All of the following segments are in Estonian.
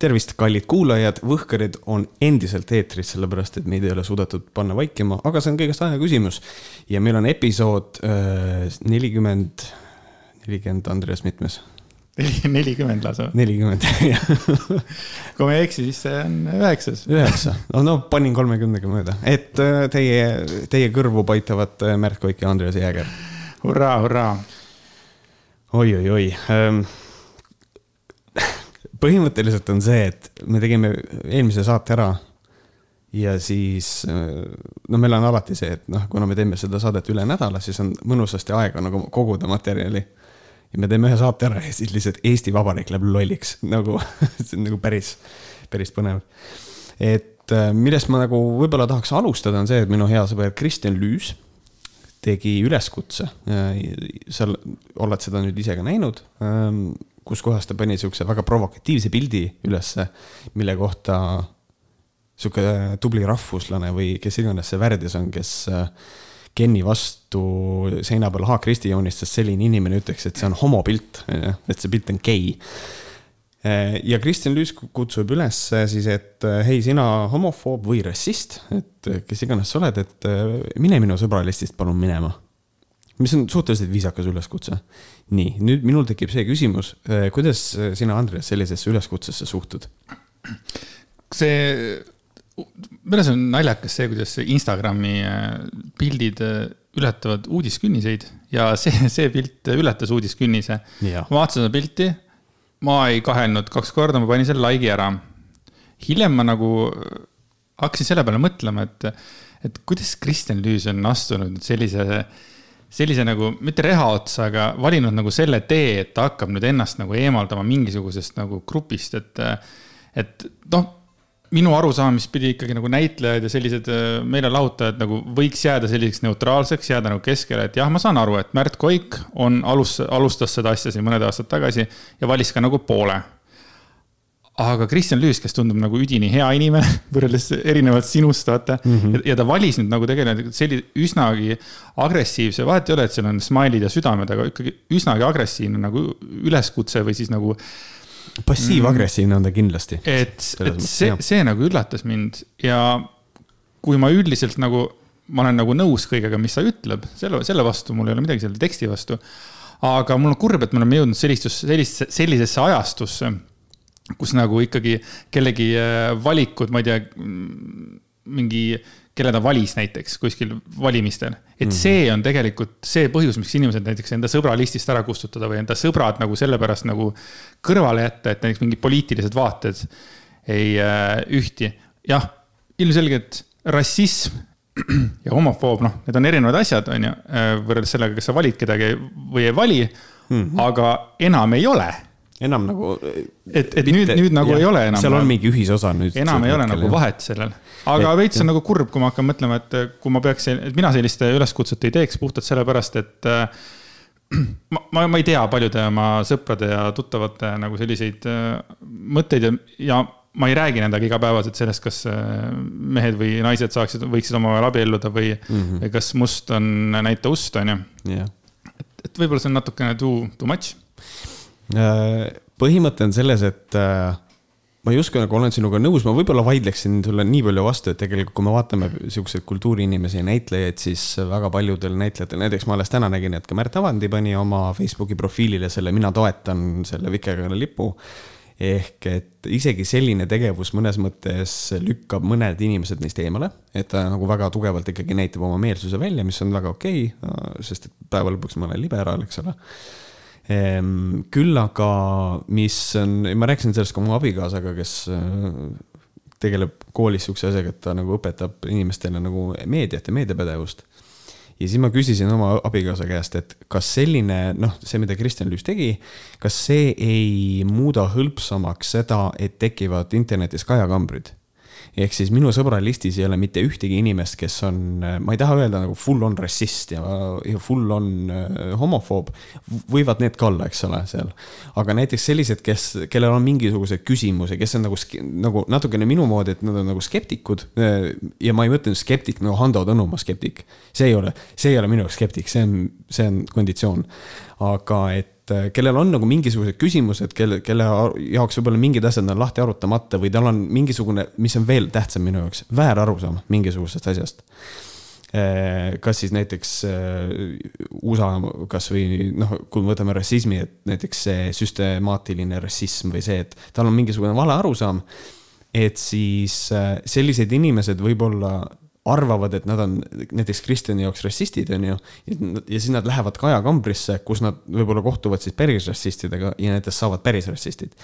tervist, kallid kuulajad, Võhkarid on endiselt eetris, sellepärast et meid ei ole suudetud panna vaikima, aga see on kõigest aja küsimus. ja meil on episood äh, nelikümmend, nelikümmend, Andreas, mitmes? nelikümmend lausa. nelikümmend, jah. kui ma ei eksi, siis see on üheksas. üheksa, no, no panin kolmekümnega mööda, et äh, teie, teie kõrvu paitavad äh, Märt Koik ja Andreas Jääger. hurraa, hurraa oi, oi, oi ähm, põhimõtteliselt on see, et me tegime eelmise saate ära. ja siis, no meil on alati see, et noh, kuna me teeme seda saadet üle nädala, siis on mõnusasti aega nagu koguda materjali. ja me teeme ühe saate ära ja siis lihtsalt Eesti Vabariik läheb lolliks nagu see on nagu päris, päris põnev. et äh, millest ma nagu võib-olla tahaks alustada, on see, et minu hea sõber Kristjan Lüüs tegi üleskutse, seal oled seda nüüd ise ka näinud ähm, kus kohas ta pani siukse väga provokatiivse pildi ülesse, mille kohta sihuke tubli rahvuslane või kes iganes see värdjas on, kes Kenni vastu seina peal haakristi joonistas, selline inimene ütleks, et see on homopilt, et see pilt on gei. ja Kristjan Lüüs kutsub üles siis, et hei, sina homofoob või rassist, et kes iganes sa oled, et mine minu sõbralistist palun minema mis on suhteliselt viisakas üleskutse. nii, nüüd minul tekib see küsimus, äh, kuidas äh, sina, Andres, sellisesse üleskutsesse suhtud? see, minu arust on naljakas see, kuidas Instagrami äh, pildid ületavad uudiskünniseid ja see, see pilt ületas uudiskünnise. ma vaatasin seda pilti, ma ei kahelnud kaks korda, ma panin selle like'i ära. hiljem ma nagu hakkasin selle peale mõtlema, et, et kuidas Kristjan Lüüs on astunud sellise sellise nagu, mitte reha otsa, aga valinud nagu selle tee, et ta hakkab nüüd ennast nagu eemaldama mingisugusest nagu grupist, et, et noh minu arusaamist pidi ikkagi nagu näitlejad ja sellised äh, meelelahutajad nagu võiks jääda selliseks neutraalseks, jääda nagu keskele, et jah, ma saan aru, et Märt Koik on alus, alustas seda asja siin mõned aastad tagasi ja valis ka nagu poole aga Kristjan Lüüs, kes tundub nagu üdini hea inimene võrreldes erinevalt sinust, vaata mm. -hmm. Ja, ta valis nüüd nagu tegelikult sellise üsnagi agressiivse, vahet ei ole, et seal on smile'id ja südamed, aga ikkagi üsnagi agressiivne nagu üleskutse või siis nagu. passiiv-agressiivne on ta kindlasti. et, et see, see nagu üllatas mind ja kui ma üldiselt nagu, ma olen nagu nõus kõigega, mis ta ütleb, selle, selle vastu mul ei ole midagi selle teksti vastu. aga mul on kurb, et me oleme jõudnud sellistus, sellist, sellisesse ajastusse kus nagu ikkagi kellegi äh, valikud, ma ei tea, mingi, kelle ta valis näiteks kuskil valimistel. et mm -hmm. see on tegelikult see põhjus, miks inimesed näiteks enda sõbralistist ära kustutada või enda sõbrad nagu sellepärast nagu kõrvale jätta, et näiteks mingid poliitilised vaated ei äh, ühti. jah, ilmselgelt rassism ja homofoob, noh, need on erinevad asjad, on ju, äh, võrreldes sellega, kas sa valid kedagi või ei vali mm. -hmm. aga enam ei ole enam nagu. et, et nüüd, nüüd nagu jah, ei ole enam. seal on mingi ühisosa nüüd. enam ei ole nagu jah. vahet sellel. aga et, veits on nagu kurb, kui ma hakkan mõtlema, et kui ma peaks, et mina sellist üleskutset ei teeks puhtalt sellepärast, et äh, ma, ma, ma ei tea paljude oma sõprade ja tuttavate nagu selliseid äh, mõtteid ja, ja ma ei räägi nendega igapäevaselt sellest, kas äh, mehed või naised saaksid, võiksid omavahel abielluda või mm, -hmm. või kas must on näita ust, on ju. et, et võib-olla see on natukene too, too much Äh, põhimõte on selles, et äh, ma ei usu, nagu olen sinuga nõus, ma võib-olla vaidleksin sulle nii palju vastu, et tegelikult kui me vaatame siukseid kultuuriinimesi ja näitlejaid, siis väga paljudel näitlejatel, näiteks ma alles täna nägin, et ka Märt Avandi pani oma Facebooki profiilile selle mina toetan selle vikerkaare lipu. ehk et isegi selline tegevus mõnes mõttes lükkab mõned inimesed neist eemale, et ta nagu väga tugevalt ikkagi näitab oma meelsuse välja, mis on väga okei okay,, sest et päeva lõpuks ma olen liberaal, eks ole küll aga, mis on, ma rääkisin sellest ka oma abikaasaga, kes äh, tegeleb koolis sihukese asjaga, et ta nagu õpetab inimestele nagu meediat ja meediapädevust. ja siis ma küsisin oma abikaasa käest, et kas selline, noh, see, mida Kristjan Lüüs tegi, kas see ei muuda hõlpsamaks seda, et tekivad internetis kajakambrid ehk siis minu sõbralistis ei ole mitte ühtegi inimest, kes on, ma ei taha öelda nagu full on rassist ja, ja full on äh, homofoob. võivad need ka olla, eks ole, seal. aga näiteks sellised, kes, kellel on mingisugused küsimused, kes on nagu, nagu natukene minu moodi, et nad on nagu skeptikud. Äh, ja ma ei mõtle skeptik nagu Hando Tõnumaa skeptik. see ei ole, see ei ole minu jaoks skeptik, see on, see on konditsioon. aga et et äh, kellel on nagu mingisugused küsimused, kelle, kelle jaoks võib-olla mingid asjad on lahti arutamata või tal on mingisugune, mis on veel tähtsam minu jaoks, väärarusaam mingisugusest asjast äh, kas siis näiteks USA kasvõi noh, kui me võtame rassismi, et näiteks see süstemaatiline rassism või see, et tal on mingisugune vale arusaam. et siis sellised inimesed võib-olla arvavad, et nad on näiteks Kristjani jaoks rassistid, on ju. ja siis nad lähevad Kaja kambrisse, kus nad võib-olla kohtuvad siis päris rassistidega ja nendest saavad päris rassistid.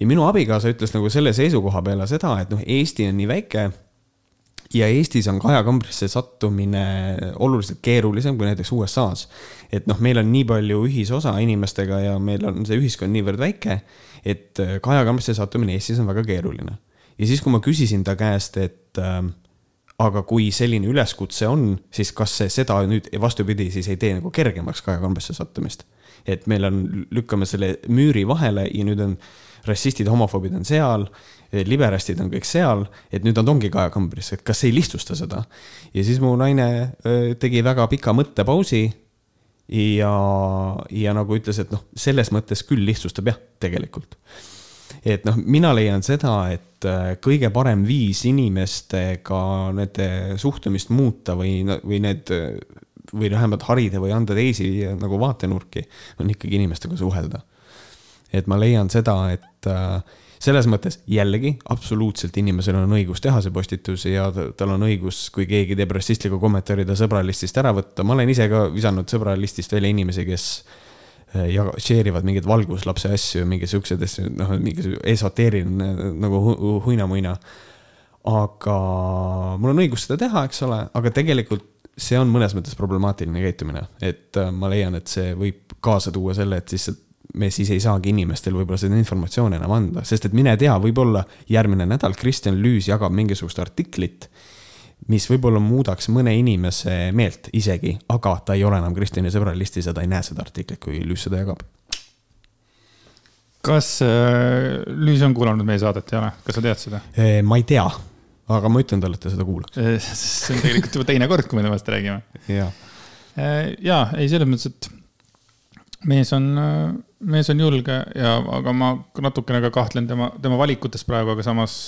ja minu abikaasa ütles nagu selle seisukoha peale seda, et noh, Eesti on nii väike. ja Eestis on Kaja kambrisse sattumine oluliselt keerulisem kui näiteks USA-s. et noh, meil on nii palju ühisosa inimestega ja meil on see ühiskond niivõrd väike, et Kaja kambrisse sattumine Eestis on väga keeruline. ja siis, kui ma küsisin ta käest, et äh, aga kui selline üleskutse on, siis kas see seda nüüd vastupidi siis ei tee nagu kergemaks Kaja Kambesse sattumist? et meil on, lükkame selle müüri vahele ja nüüd on rassistid, homofoobid on seal, liberastid on kõik seal, et nüüd nad ongi Kaja Kambris, et kas ei lihtsusta seda? ja siis mu naine tegi väga pika mõttepausi ja, ja nagu ütles, et noh, selles mõttes küll lihtsustab jah, tegelikult et noh, mina leian seda, et äh, kõige parem viis inimestega nende suhtumist muuta või, või need või vähemalt harida või anda teisi nagu vaatenurki, on ikkagi inimestega suhelda. et ma leian seda, et äh, selles mõttes jällegi absoluutselt inimesel on õigus teha see postitus ja tal on õigus, kui keegi teeb rassistlikku kommentaari, ta sõbralistist ära võtta. ma olen ise ka visanud sõbralistist välja inimesi, kes ja share ivad mingeid valguslapse asju, mingi siuksed asju, noh, mingi esoteeriline nagu hu huina-muina. aga mul on õigus seda teha, eks ole, aga tegelikult see on mõnes mõttes problemaatiline käitumine, et äh, ma leian, et see võib kaasa tuua selle, et lihtsalt me siis ei saagi inimestel võib-olla seda informatsiooni enam anda, sest et mine tea, võib-olla järgmine nädal Kristjan Lüüs jagab mingisugust artiklit mis võib-olla muudaks mõne inimese meelt isegi, aga ta ei ole enam Kristjani sõbra listis ja ta ei näe seda artiklit, kui Lüüs seda jagab. kas äh, Lüüs on kuulanud meie saadet, ei ole, kas sa tead seda? Äh, ma ei tea, aga ma ütlen talle, et ta seda kuulaks. Äh, see on tegelikult juba teine kord, kui me temast räägime. ja, ja ei, selles mõttes, et mees on, mees on julge ja, aga ma natukene ka kahtlen tema, tema valikutes praegu, aga samas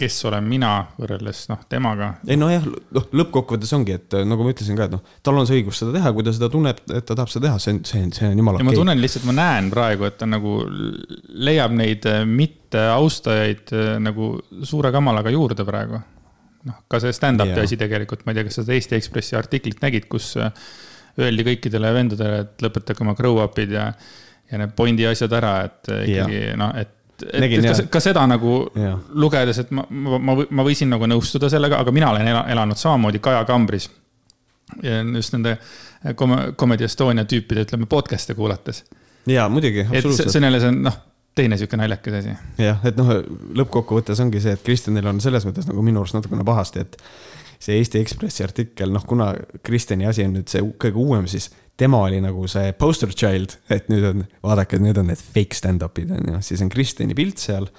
kes olen mina võrreldes noh, temaga. ei nojah, noh lõppkokkuvõttes ongi, et nagu ma ütlesin ka, et noh, tal on see õigus seda teha, kui ta seda tunneb, et ta tahab seda teha, see on, see on, see on jumala okei ma tunnen lihtsalt, ma näen praegu, et ta nagu leiab neid äh, mitteaustajaid äh, nagu suure kamalaga juurde praegu. noh, ka see stand-up'i asi tegelikult, ma ei tea, kas sa seda Eesti Ekspressi artiklit nägid, kus äh, öeldi kõikidele vendadele, et lõpetage oma grow up'id ja ja need Bondi asjad ära, et ikkagi noh, et et, et ka, ka seda nagu ja. lugedes, et ma, ma, ma, ma võisin nagu nõustuda sellega, aga mina olen elanud samamoodi Kaja kambris. just nende Comedy Estonia tüüpide, ütleme, podcast'e kuulates. jaa, muidugi, absoluutselt. see on jälle, see on noh, teine sihuke naljakas asi. jah, et noh, lõppkokkuvõttes ongi see, et Kristjanil on selles mõttes nagu minu arust natukene pahasti, et see Eesti Ekspressi artikkel, noh, kuna Kristjani asi on nüüd see kõige uuem, siis tema oli nagu see poster child, et nüüd on, vaadake, nüüd on need fake stand-up'id on ju, siis on Kristjani pilt seal.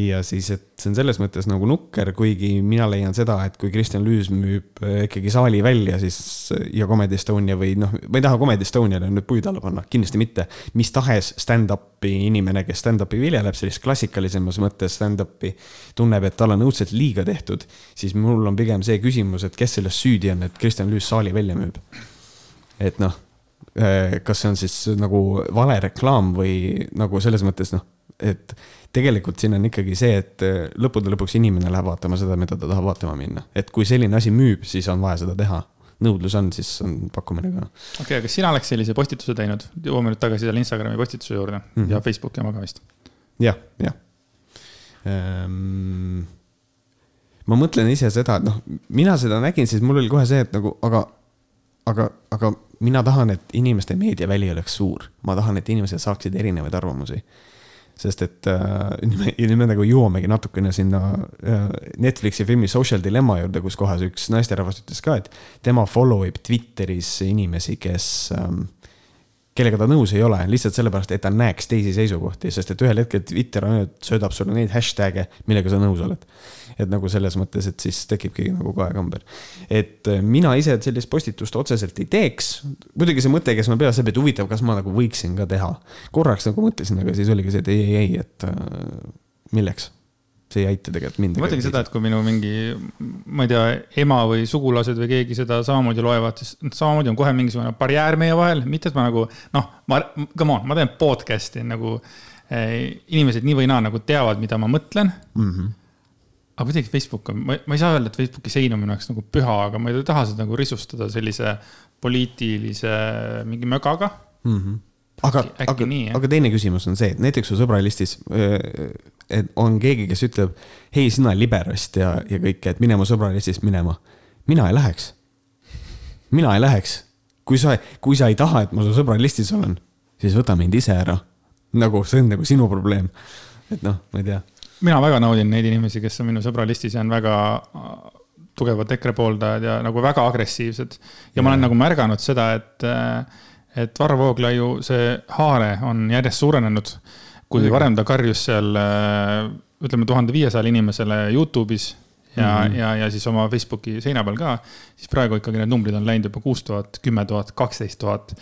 ja siis, et see on selles mõttes nagu nukker, kuigi mina leian seda, et kui Kristjan Lüüs müüb äh, ikkagi saali välja, siis ja Comedy Estonia või noh, ma ei taha Comedy Estoniale nüüd puid alla panna, kindlasti mitte. mis tahes stand-up'i inimene, kes stand-up'i viljeleb, sellist klassikalisemas mõttes stand-up'i, tunneb, et talle on õudselt liiga tehtud, siis mul on pigem see küsimus, et kes selles süüdi on, et Kristjan Lüüs saali välja müüb et noh, äh, kas see on siis nagu vale reklaam või nagu selles mõttes noh, et tegelikult siin on ikkagi see, et äh, lõppude lõpuks inimene läheb vaatama seda, mida ta tahab vaatama minna, et kui selline asi müüb, siis on vaja seda teha nõudlus on, siis on pakkumine ka. okei okay,, aga sina oleks sellise postituse teinud, jõuame nüüd tagasi selle Instagrami postituse juurde mm -hmm. ja Facebooki oma ka vist ja,. jah, jah ehm,. ma mõtlen ise seda, et noh, mina seda nägin, siis mul oli kohe see, et nagu, aga, aga, aga mina tahan, et inimeste meediaväli oleks suur, ma tahan, et inimesed saaksid erinevaid arvamusi. sest et äh, nüüd me nagu jõuamegi natukene sinna äh, Netflixi filmi Social Dilemma juurde, kus kohas üks naisterahvas ütles ka, et tema follow ib Twitteris inimesi, kes ähm,, kellega ta nõus ei ole, lihtsalt sellepärast, et ta näeks teisi seisukohti, sest et ühel hetkel Twitter ainult söödab sulle neid hashtag'e, millega sa nõus oled. et nagu selles mõttes, et siis tekibki nagu kaekamber. et äh, mina ise sellist postitust otseselt ei teeks. muidugi see mõte käis mul peas, et huvitav, kas ma nagu võiksin ka teha. korraks nagu mõtlesin, aga siis oligi see, et ei, ei, ei, et äh, milleks see ei aita tegelikult mind. ma mõtlengi seda, et kui minu mingi, ma ei tea, ema või sugulased või keegi seda samamoodi loevad, siis samamoodi on kohe mingisugune barjäär meie vahel, mitte et ma nagu noh, ma, come on, ma teen podcast'i nagu eh, inimesed nii või naa nagu teavad, mida ma mõtlen mm. -hmm. aga kuidagi Facebook on, ma, ei saa öelda, et Facebooki sein on minu jaoks nagu püha, aga ma ei taha seda nagu risustada sellise poliitilise mingi mögaga mm. -hmm aga, aga, aga teine küsimus on see, et näiteks su sõbralistis et on keegi, kes ütleb, hei, sina liberast ja, ja kõike, et mine mu sõbralistist minema. mina ei läheks. mina ei läheks. kui sa, kui sa ei taha, et ma su sõbralistis olen, siis võta mind ise ära. nagu see on nagu sinu probleem. et noh, ma ei tea. mina väga naudin neid inimesi, kes on minu sõbralistis ja on väga äh, tugevad EKRE pooldajad ja nagu väga agressiivsed. ja, ja ma olen nagu märganud seda, et, äh, et Varro Vooglaiu see haare on järjest suurenenud kui varem ta karjus seal äh, ütleme tuhande viiesajale inimesele Youtube'is ja mm, -hmm. ja, ja siis oma Facebooki seina peal ka, siis praegu ikkagi need numbrid on läinud juba kuus tuhat, kümme tuhat, kaksteist tuhat.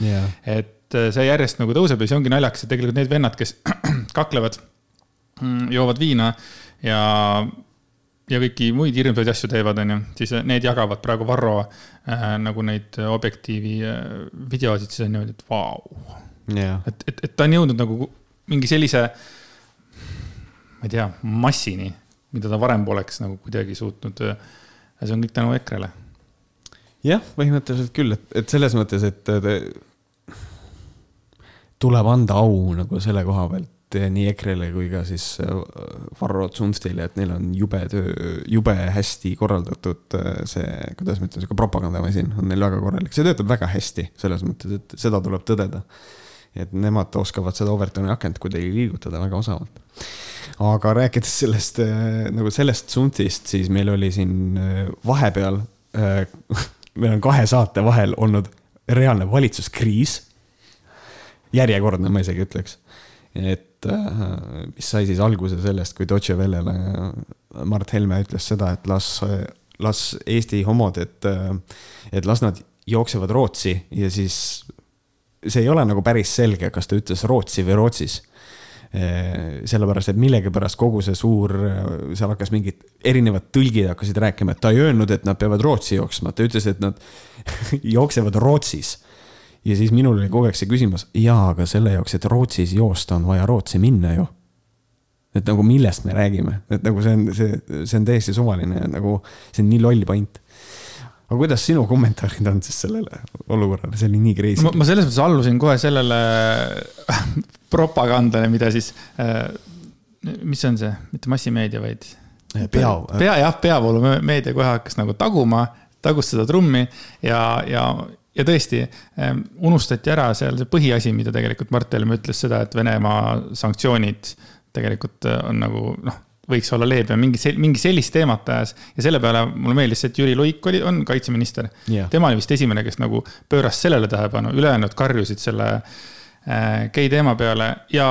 et äh, see järjest nagu tõuseb ja see ongi naljakas, et tegelikult need vennad, kes kaklevad, mm, joovad viina ja, ja kõiki muid hirmsaid asju teevad, onju, siis need jagavad praegu Varro äh, nagu neid Objektiivi äh, videosid, siis on niimoodi, et vau wow.. et, et, et ta on jõudnud nagu mingi sellise, ma ei tea, massini, mida ta varem poleks nagu kuidagi suutnud. ja see on kõik tänu EKRE-le. jah, põhimõtteliselt küll, et, et selles mõttes, et tuleb anda au nagu selle koha pealt nii EKRE-le kui ka siis äh, Varro Zunftile, et neil on jube töö, jube hästi korraldatud äh, see, kuidas ma ütlen, sihuke propagandamasin on neil väga korralik, see töötab väga hästi selles mõttes, et seda tuleb tõdeda et nemad oskavad seda Overtoni akent kuidagi liigutada väga osavalt. aga rääkides sellest äh, nagu sellest tsuntist, siis meil oli siin äh, vahepeal, äh, meil on kahe saate vahel olnud reaalne valitsuskriis. järjekordne, ma isegi ütleks. et mis sai siis alguse sellest, kui Deutsche Wellele Mart Helme ütles seda, et las, las Eesti homod, et, et las nad jooksevad Rootsi ja siis see ei ole nagu päris selge, kas ta ütles Rootsi või Rootsis sellepärast, et millegipärast kogu see suur, seal hakkas mingid erinevad tõlgid hakkasid rääkima, et ta ei öelnud, et nad peavad Rootsi jooksma, ta ütles, et nad jooksevad Rootsis. ja siis minul oli kogu aeg see küsimus, jaa, aga selle jaoks, et Rootsis joosta, on vaja Rootsi minna ju. et nagu millest me räägime, et nagu see on, see, see on täiesti suvaline nagu see on nii loll point aga kuidas sinu kommentaarid on siis sellele olukorrale, see oli nii crazy. ma selles mõttes allusin kohe sellele propagandale, mida siis, äh, mis on see, mitte massimeedia, vaid. pea. pea jah, peavoolumeedia kohe hakkas nagu taguma, tagus seda trummi ja, ja, ja tõesti ähm, unustati ära seal see põhiasi, mida tegelikult Mart Helme ütles seda, et Venemaa sanktsioonid tegelikult äh, on nagu noh võiks olla leebem, mingi, mingi sellist teemat ajas. ja selle peale mulle meeldis see, et Jüri Luik oli, on kaitseminister. Yeah.. tema oli vist esimene, kes nagu pööras sellele tähelepanu, ülejäänud karjusid selle äh, gei teema peale. Ja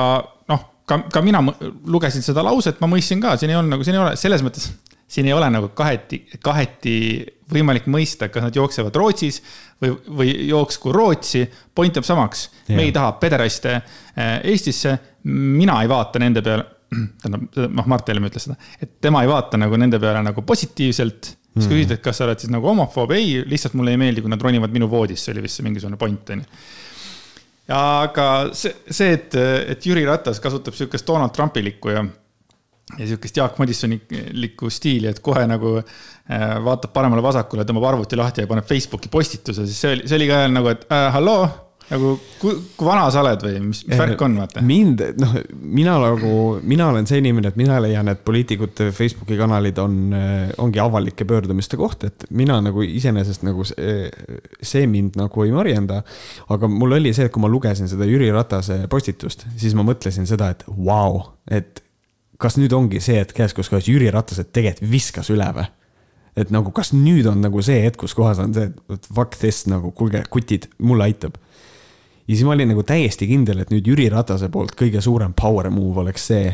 noh, ka, ka mina lugesin seda lauset, ma mõistsin ka, siin ei olnud nagu, siin ei ole, selles mõttes siin ei ole nagu kaheti, kaheti võimalik mõista, kas nad jooksevad Rootsis või, või jooksku Rootsi. point jääb samaks, me ei taha pederaste äh, Eestisse, mina ei vaata nende peale tähendab, noh, Mart Helme ütles seda, et tema ei vaata nagu nende peale nagu positiivselt. siis kui küsida, et kas sa oled siis nagu homofoob, ei, lihtsalt mulle ei meeldi, kui nad ronivad minu voodisse, see oli vist see mingisugune point, on ju. aga see, see, et, et Jüri Ratas kasutab sihukest Donald Trumpilikku ja ja sihukest Jaak Madisonilikku stiili, et kohe nagu äh, vaatab paremale-vasakule, tõmbab arvuti lahti ja paneb Facebooki postituse, siis see oli, see oli ka nagu, et äh, halloo nagu kui, kui vana sa oled või mis, mis värk on, vaata? mind, noh, mina nagu, mina olen see inimene, et mina leian, et poliitikute Facebooki kanalid on, ongi avalike pöördumiste koht, et mina nagu iseenesest nagu see, see mind nagu ei marjenda. aga mul oli see, et kui ma lugesin seda Jüri Ratase postitust, siis ma mõtlesin seda, et vau wow,, et kas nüüd ongi see hetk käes, kus kohas Jüri Ratas tegelikult viskas üle või? et nagu, kas nüüd on nagu see hetk, kus kohas on see, et fuck this nagu, kuulge, kutid, mulle aitab ja siis ma olin nagu täiesti kindel, et nüüd Jüri Ratase poolt kõige suurem power move oleks see,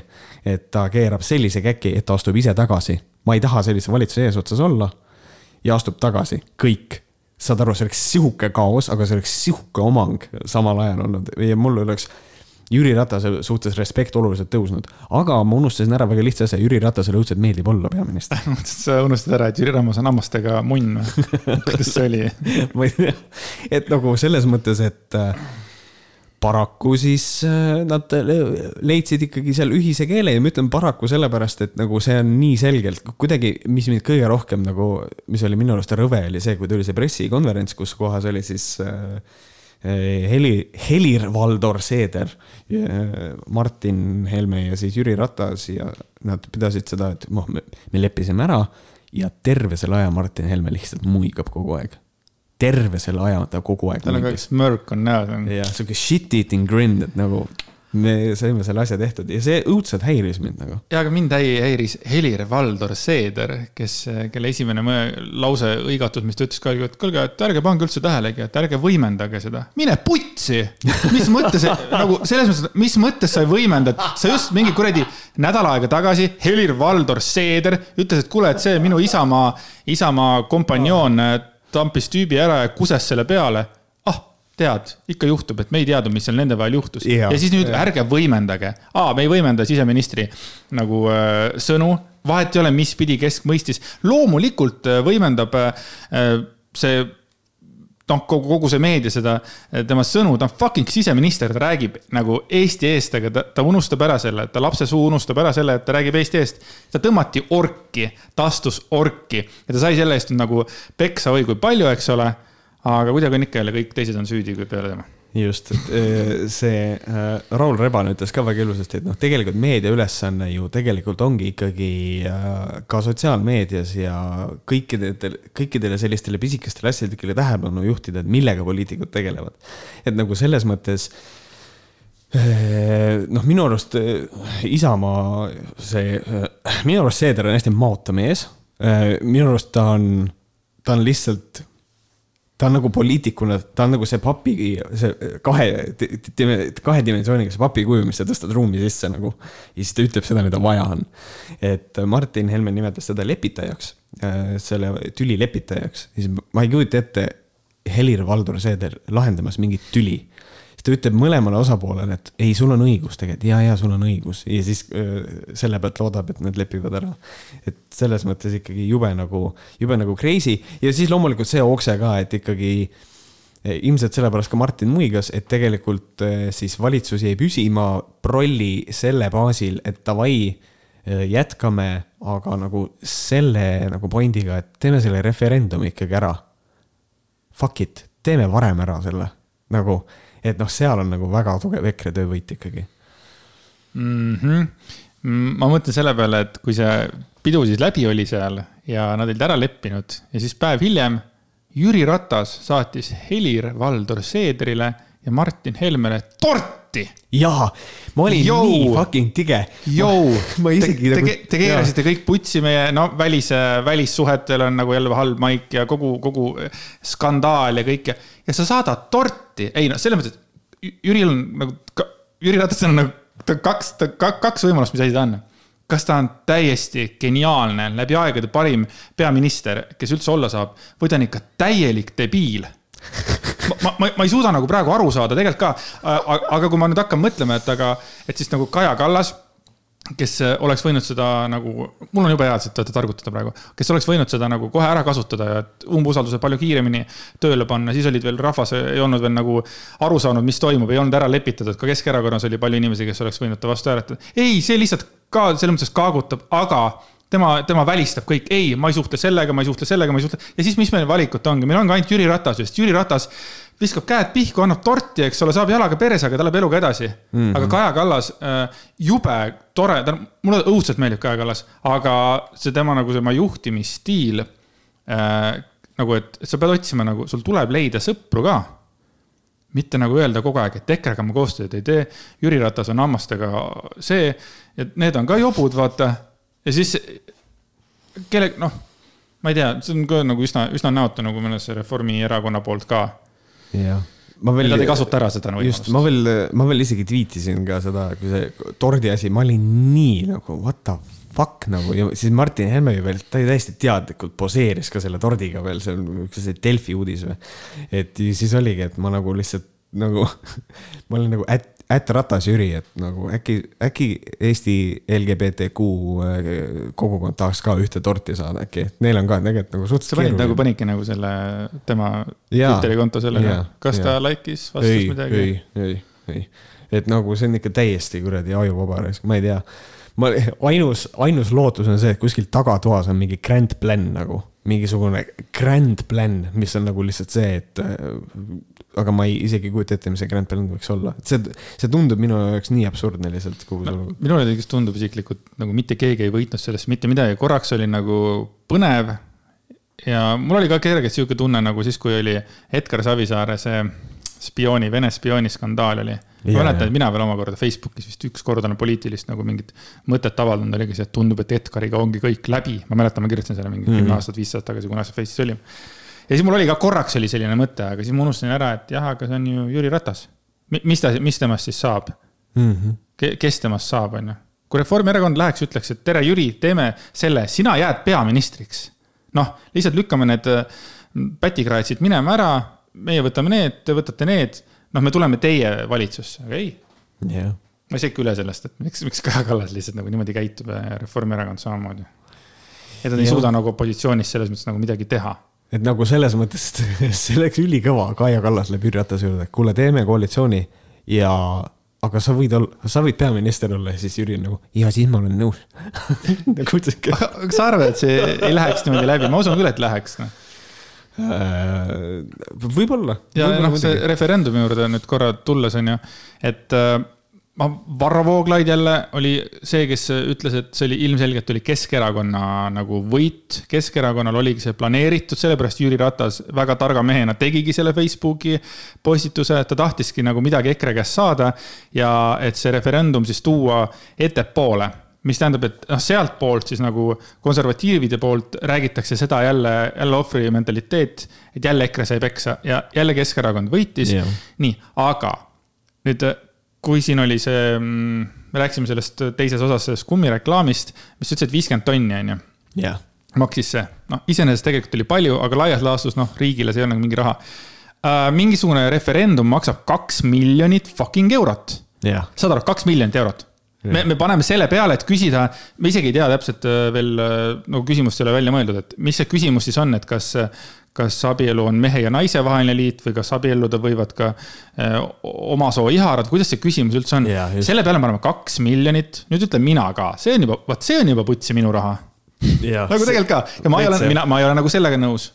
et ta keerab sellise käki, et ta astub ise tagasi. ma ei taha sellise valitsuse eesotsas olla. ja astub tagasi, kõik. saad aru, see oleks sihuke kaos, aga see oleks sihuke omang samal ajal olnud ja mul oleks Jüri Ratase suhtes respekt oluliselt tõusnud, aga ma unustasin ära väga lihtsa asja, Jüri Ratasele õudselt meeldib olla peaminister. Sa unustasid ära, et Jüri Ratas on hammastega munn või? kuidas see oli? Ma ei tea, et nagu selles mõttes, et äh, paraku siis äh, nad leidsid ikkagi seal ühise keele ja ma ütlen paraku sellepärast, et nagu see on nii selgelt kuidagi, mis mind kõige rohkem nagu, mis oli minu arust rõve, oli see, kui tuli see pressikonverents, kus kohas oli siis äh, Heli, Helir-Valdor Seeder, Martin Helme ja siis Jüri Ratas ja nad pidasid seda, et noh, me leppisime ära ja terve selle aja Martin Helme lihtsalt muigab kogu aeg. terve selle aja ta kogu aeg. tal on ka üks mörk on näos. jah, sihuke shit eating grin, et nagu me saime selle asja tehtud ja see õudselt häiris mind nagu. ja, aga mind häiris Helir-Valdor Seeder, kes, kelle esimene lause õigatus, mis ta ütles ka, et kuulge, et ärge pange üldse tähelegi, et ärge võimendage seda. mine putsi, mis mõttes nagu selles mõttes, mis mõttes sa võimendad, sa just mingi kuradi nädal aega tagasi Helir-Valdor Seeder ütles, et kuule, et see minu Isamaa, Isamaa kompanjoon tampis tüübi ära ja kuses selle peale tead, ikka juhtub, et me ei teadnud, mis seal nende vahel juhtus. ja siis nüüd ja. ärge võimendage. aa, me ei võimenda siseministri nagu äh, sõnu, vahet ei ole, mis pidi kesk mõistis. loomulikult äh, võimendab äh, see noh, kogu, kogu see meedia seda, äh, tema sõnu, ta on fucking siseminister, ta räägib nagu Eesti eest, aga ta, ta unustab ära selle, ta lapse suu unustab ära selle, et ta räägib Eesti eest. ta tõmmati orki, ta astus orki ja ta sai selle eest nagu peksa oi kui palju, eks ole aga kuidagi on ikka jälle kõik teised on süüdi kui peale tema just, et äh, see äh, Raul Rebane ütles ka väga ilusasti, et noh, tegelikult meedia ülesanne ju tegelikult ongi ikkagi äh, ka sotsiaalmeedias ja kõikidele, kõikidele sellistele pisikestele asjadele tähelepanu juhtida, et millega poliitikud tegelevad. et nagu selles mõttes noh, minu arust Isamaa see, minu arust Seeder on hästi maota mees. minu arust ta on, ta on lihtsalt ta on nagu poliitikuna, ta on nagu see papi, see kahe, kahe dimensiooniga see papi kuju, mis sa tõstad ruumi sisse nagu. ja siis ta ütleb seda, mida vaja on. et Martin Helme nimetas seda lepitajaks, äh, selle tüli lepitajaks, siis ma ei kujuta ette Helir-Valdor Seeder lahendamas mingit tüli ta ütleb mõlemale osapoolele, et ei, sul on õigus tegelikult. Ja, ja sul on õigus. Ja siis öö, selle pealt loodab, et nad lepivad ära. et selles mõttes ikkagi jube nagu, jube nagu crazy. Ja siis loomulikult see okse ka, et ikkagi ilmselt sellepärast ka Martin muigas, et tegelikult siis valitsus jäi püsima prolli selle baasil, et davai, jätkame, aga nagu selle nagu pointiga, et teeme selle referendumi ikkagi ära. Fuck it, teeme varem ära selle, nagu et noh, seal on nagu väga tugev EKRE töövõit ikkagi mm. -hmm. ma mõtlen selle peale, et kui see pidu siis läbi oli seal ja nad olid ära leppinud ja siis päev hiljem Jüri Ratas saatis Helir-Valdor Seedrile ja Martin Helmele torti. Jaa, ma olin Jou. nii fucking tige. Jou, te, te, nagu, te keerasite kõik putsi meie, no välis, välissuhetel on nagu jälle halb maik ja kogu, kogu skandaal ja kõik ja, ja sa saadad torti, ei noh, selles mõttes, et Jüril on nagu, Jüri Ratasel on nagu kaks, kaks võimalust, mis asi ta on. Kas ta on täiesti geniaalne, läbi aegade parim peaminister, kes üldse olla saab, või ta on ikka täielik debiil ma, ma, ma ei suuda nagu praegu aru saada tegelikult ka, aga kui ma nüüd hakkan mõtlema, et aga, et siis nagu Kaja Kallas kes oleks võinud seda nagu, mul on jube hea tsitaate targutada praegu, kes oleks võinud seda nagu kohe ära kasutada ja umbusalduse palju kiiremini tööle panna, siis olid veel rahvas ei olnud veel nagu aru saanud, mis toimub, ei olnud ära lepitatud, ka Keskerakonnas oli palju inimesi, kes oleks võinud ta vastu hääletada. ei, see lihtsalt ka selles mõttes kaagutab, aga tema, tema välistab kõik, ei, ma ei suhtle sellega, ma ei suhtle sellega, ma ei suhtle. ja siis, mis meil valikut ongi, meil ongi ainult Jüri Ratas, sest Jüri Ratas viskab käed pihku, annab torti, eks ole, saab jalaga peres, aga ta läheb eluga edasi mm. -hmm. aga Kaja Kallas äh,, jube tore, ta, mulle õudselt meeldib Kaja Kallas, aga see tema nagu tema juhtimisstiil äh,. nagu, et, et sa pead otsima nagu, sul tuleb leida sõpru ka. mitte nagu öelda kogu aeg, et EKRE-ga ma koostööd ei tee, Jüri Ratas on hammastega see, et need on ka jobud, vaata. Ja siis kelle, noh, ma ei tea, see on ka nagu üsna, üsna näotu nagu mõnes Reformierakonna poolt ka jah, ma veel. Nad ei kasuta ära seda võimalust. just, ma veel, ma veel isegi tweetisin ka seda, kui see tordi asi, ma olin nii nagu what the fuck nagu ja siis Martin Helme ju veel, ta ju täiesti teadlikult poseeris ka selle tordiga veel, see on üks see Delfi uudis või. et siis oligi, et ma nagu lihtsalt nagu ma olin nagu at, at ratas Jüri, et nagu äkki, äkki Eesti LGBTQ äh, kogukond tahaks ka ühte torti saada äkki, et neil on ka tegelikult nagu suhteliselt. panid nagu, panidki nagu selle tema Twitteri konto sellele, kas ta like'is, vastas ei, midagi? ei, ei, ei, et nagu see on ikka täiesti kuradi ajuvaba, ma ei tea. Ma, ainus, ainus lootus on see, et kuskil tagatoas on mingi grand plan nagu, mingisugune grand plan, mis on nagu lihtsalt see, et äh, aga ma ei, isegi ei kujuta ette, mis see grand plan võiks olla, et see, see tundub minu jaoks nii absurdne lihtsalt kogu see olukord. minule näiteks tundub isiklikult nagu mitte keegi ei võitnud sellest mitte midagi, korraks oli nagu põnev. ja mul oli ka kergelt sihuke tunne nagu siis, kui oli Edgar Savisaare see spiooni, Vene spiooni skandaal oli ma mäletan, et mina veel omakorda Facebookis vist üks kord olen poliitilist nagu mingit mõtet avaldanud, oligi see, et tundub, et Edgariga ongi kõik läbi. ma mäletan, ma kirjutasin selle mingi kümme mm -hmm. aastat, viis aastat tagasi, kuna see Face'is oli. ja siis mul oli ka korraks oli selline mõte, aga siis ma unustasin ära, et jah, aga see on ju Jüri Ratas. mis ta, mis temast siis saab mm? -hmm. kes temast saab, on ju. kui Reformierakond läheks, ütleks, et tere, Jüri, teeme selle, sina jääd peaministriks. noh, lihtsalt lükkame need äh, pätikraatsid minema ära, meie võtame need, te võtate need noh, me tuleme teie valitsusse, aga ei. Yeah.. ma ei saa ikka üle sellest, et miks, miks Kaja Kallas lihtsalt nagu niimoodi käitub ja Reformierakond samamoodi. et nad ei suuda nagu opositsioonis selles mõttes nagu midagi teha. et nagu selles mõttes, see oleks ülikõva, Kaja Kallas läheb Jüri Ratase juurde, kuule, teeme koalitsiooni ja aga sa võid olla, sa võid peaminister olla ja siis Jüri on nagu, ja siis ma olen nõus. Nagu kas sa arvad, et see ei läheks niimoodi läbi, ma usun küll, et läheks no Äh, võib-olla. ja noh, see referendumi juurde nüüd korra tulles on ju, et äh, ma, Varro Vooglaid jälle oli see, kes ütles, et see oli ilmselgelt oli Keskerakonna nagu võit. Keskerakonnal oligi see planeeritud, sellepärast Jüri Ratas väga targa mehena tegigi selle Facebooki postituse, et ta tahtiski nagu midagi EKRE käest saada. ja et see referendum siis tuua ettepoole mis tähendab, et noh, sealtpoolt siis nagu konservatiivide poolt räägitakse seda jälle, jälle ohvri mentaliteet, et jälle EKRE sai peksa ja jälle Keskerakond võitis. Yeah.. nii, aga nüüd, kui siin oli see, mm, me rääkisime sellest teises osas sellest kummireklaamist, mis ütles, et viiskümmend tonni, on ju. Yeah.. maksis see, noh, iseenesest tegelikult oli palju, aga laias laastus, noh, riigile see ei ole nagu mingi raha. Uh,. mingisugune referendum maksab kaks miljonit fucking eurot. Yeah.. saad aru, kaks miljonit eurot me, me paneme selle peale, et küsida, me isegi ei tea täpselt äh, veel, äh, nagu küsimust ei ole välja mõeldud, et mis see küsimus siis on, et kas, kas abielu on mehe ja naise vaheline liit või kas abielluda võivad ka äh, oma soo iharad, kuidas see küsimus üldse on? selle peale me paneme kaks miljonit, nüüd ütlen mina ka, see on juba, vot see on juba putsi minu raha. nagu tegelikult ka. Ja ma ei ole, mina, ma ei ole nagu sellega nõus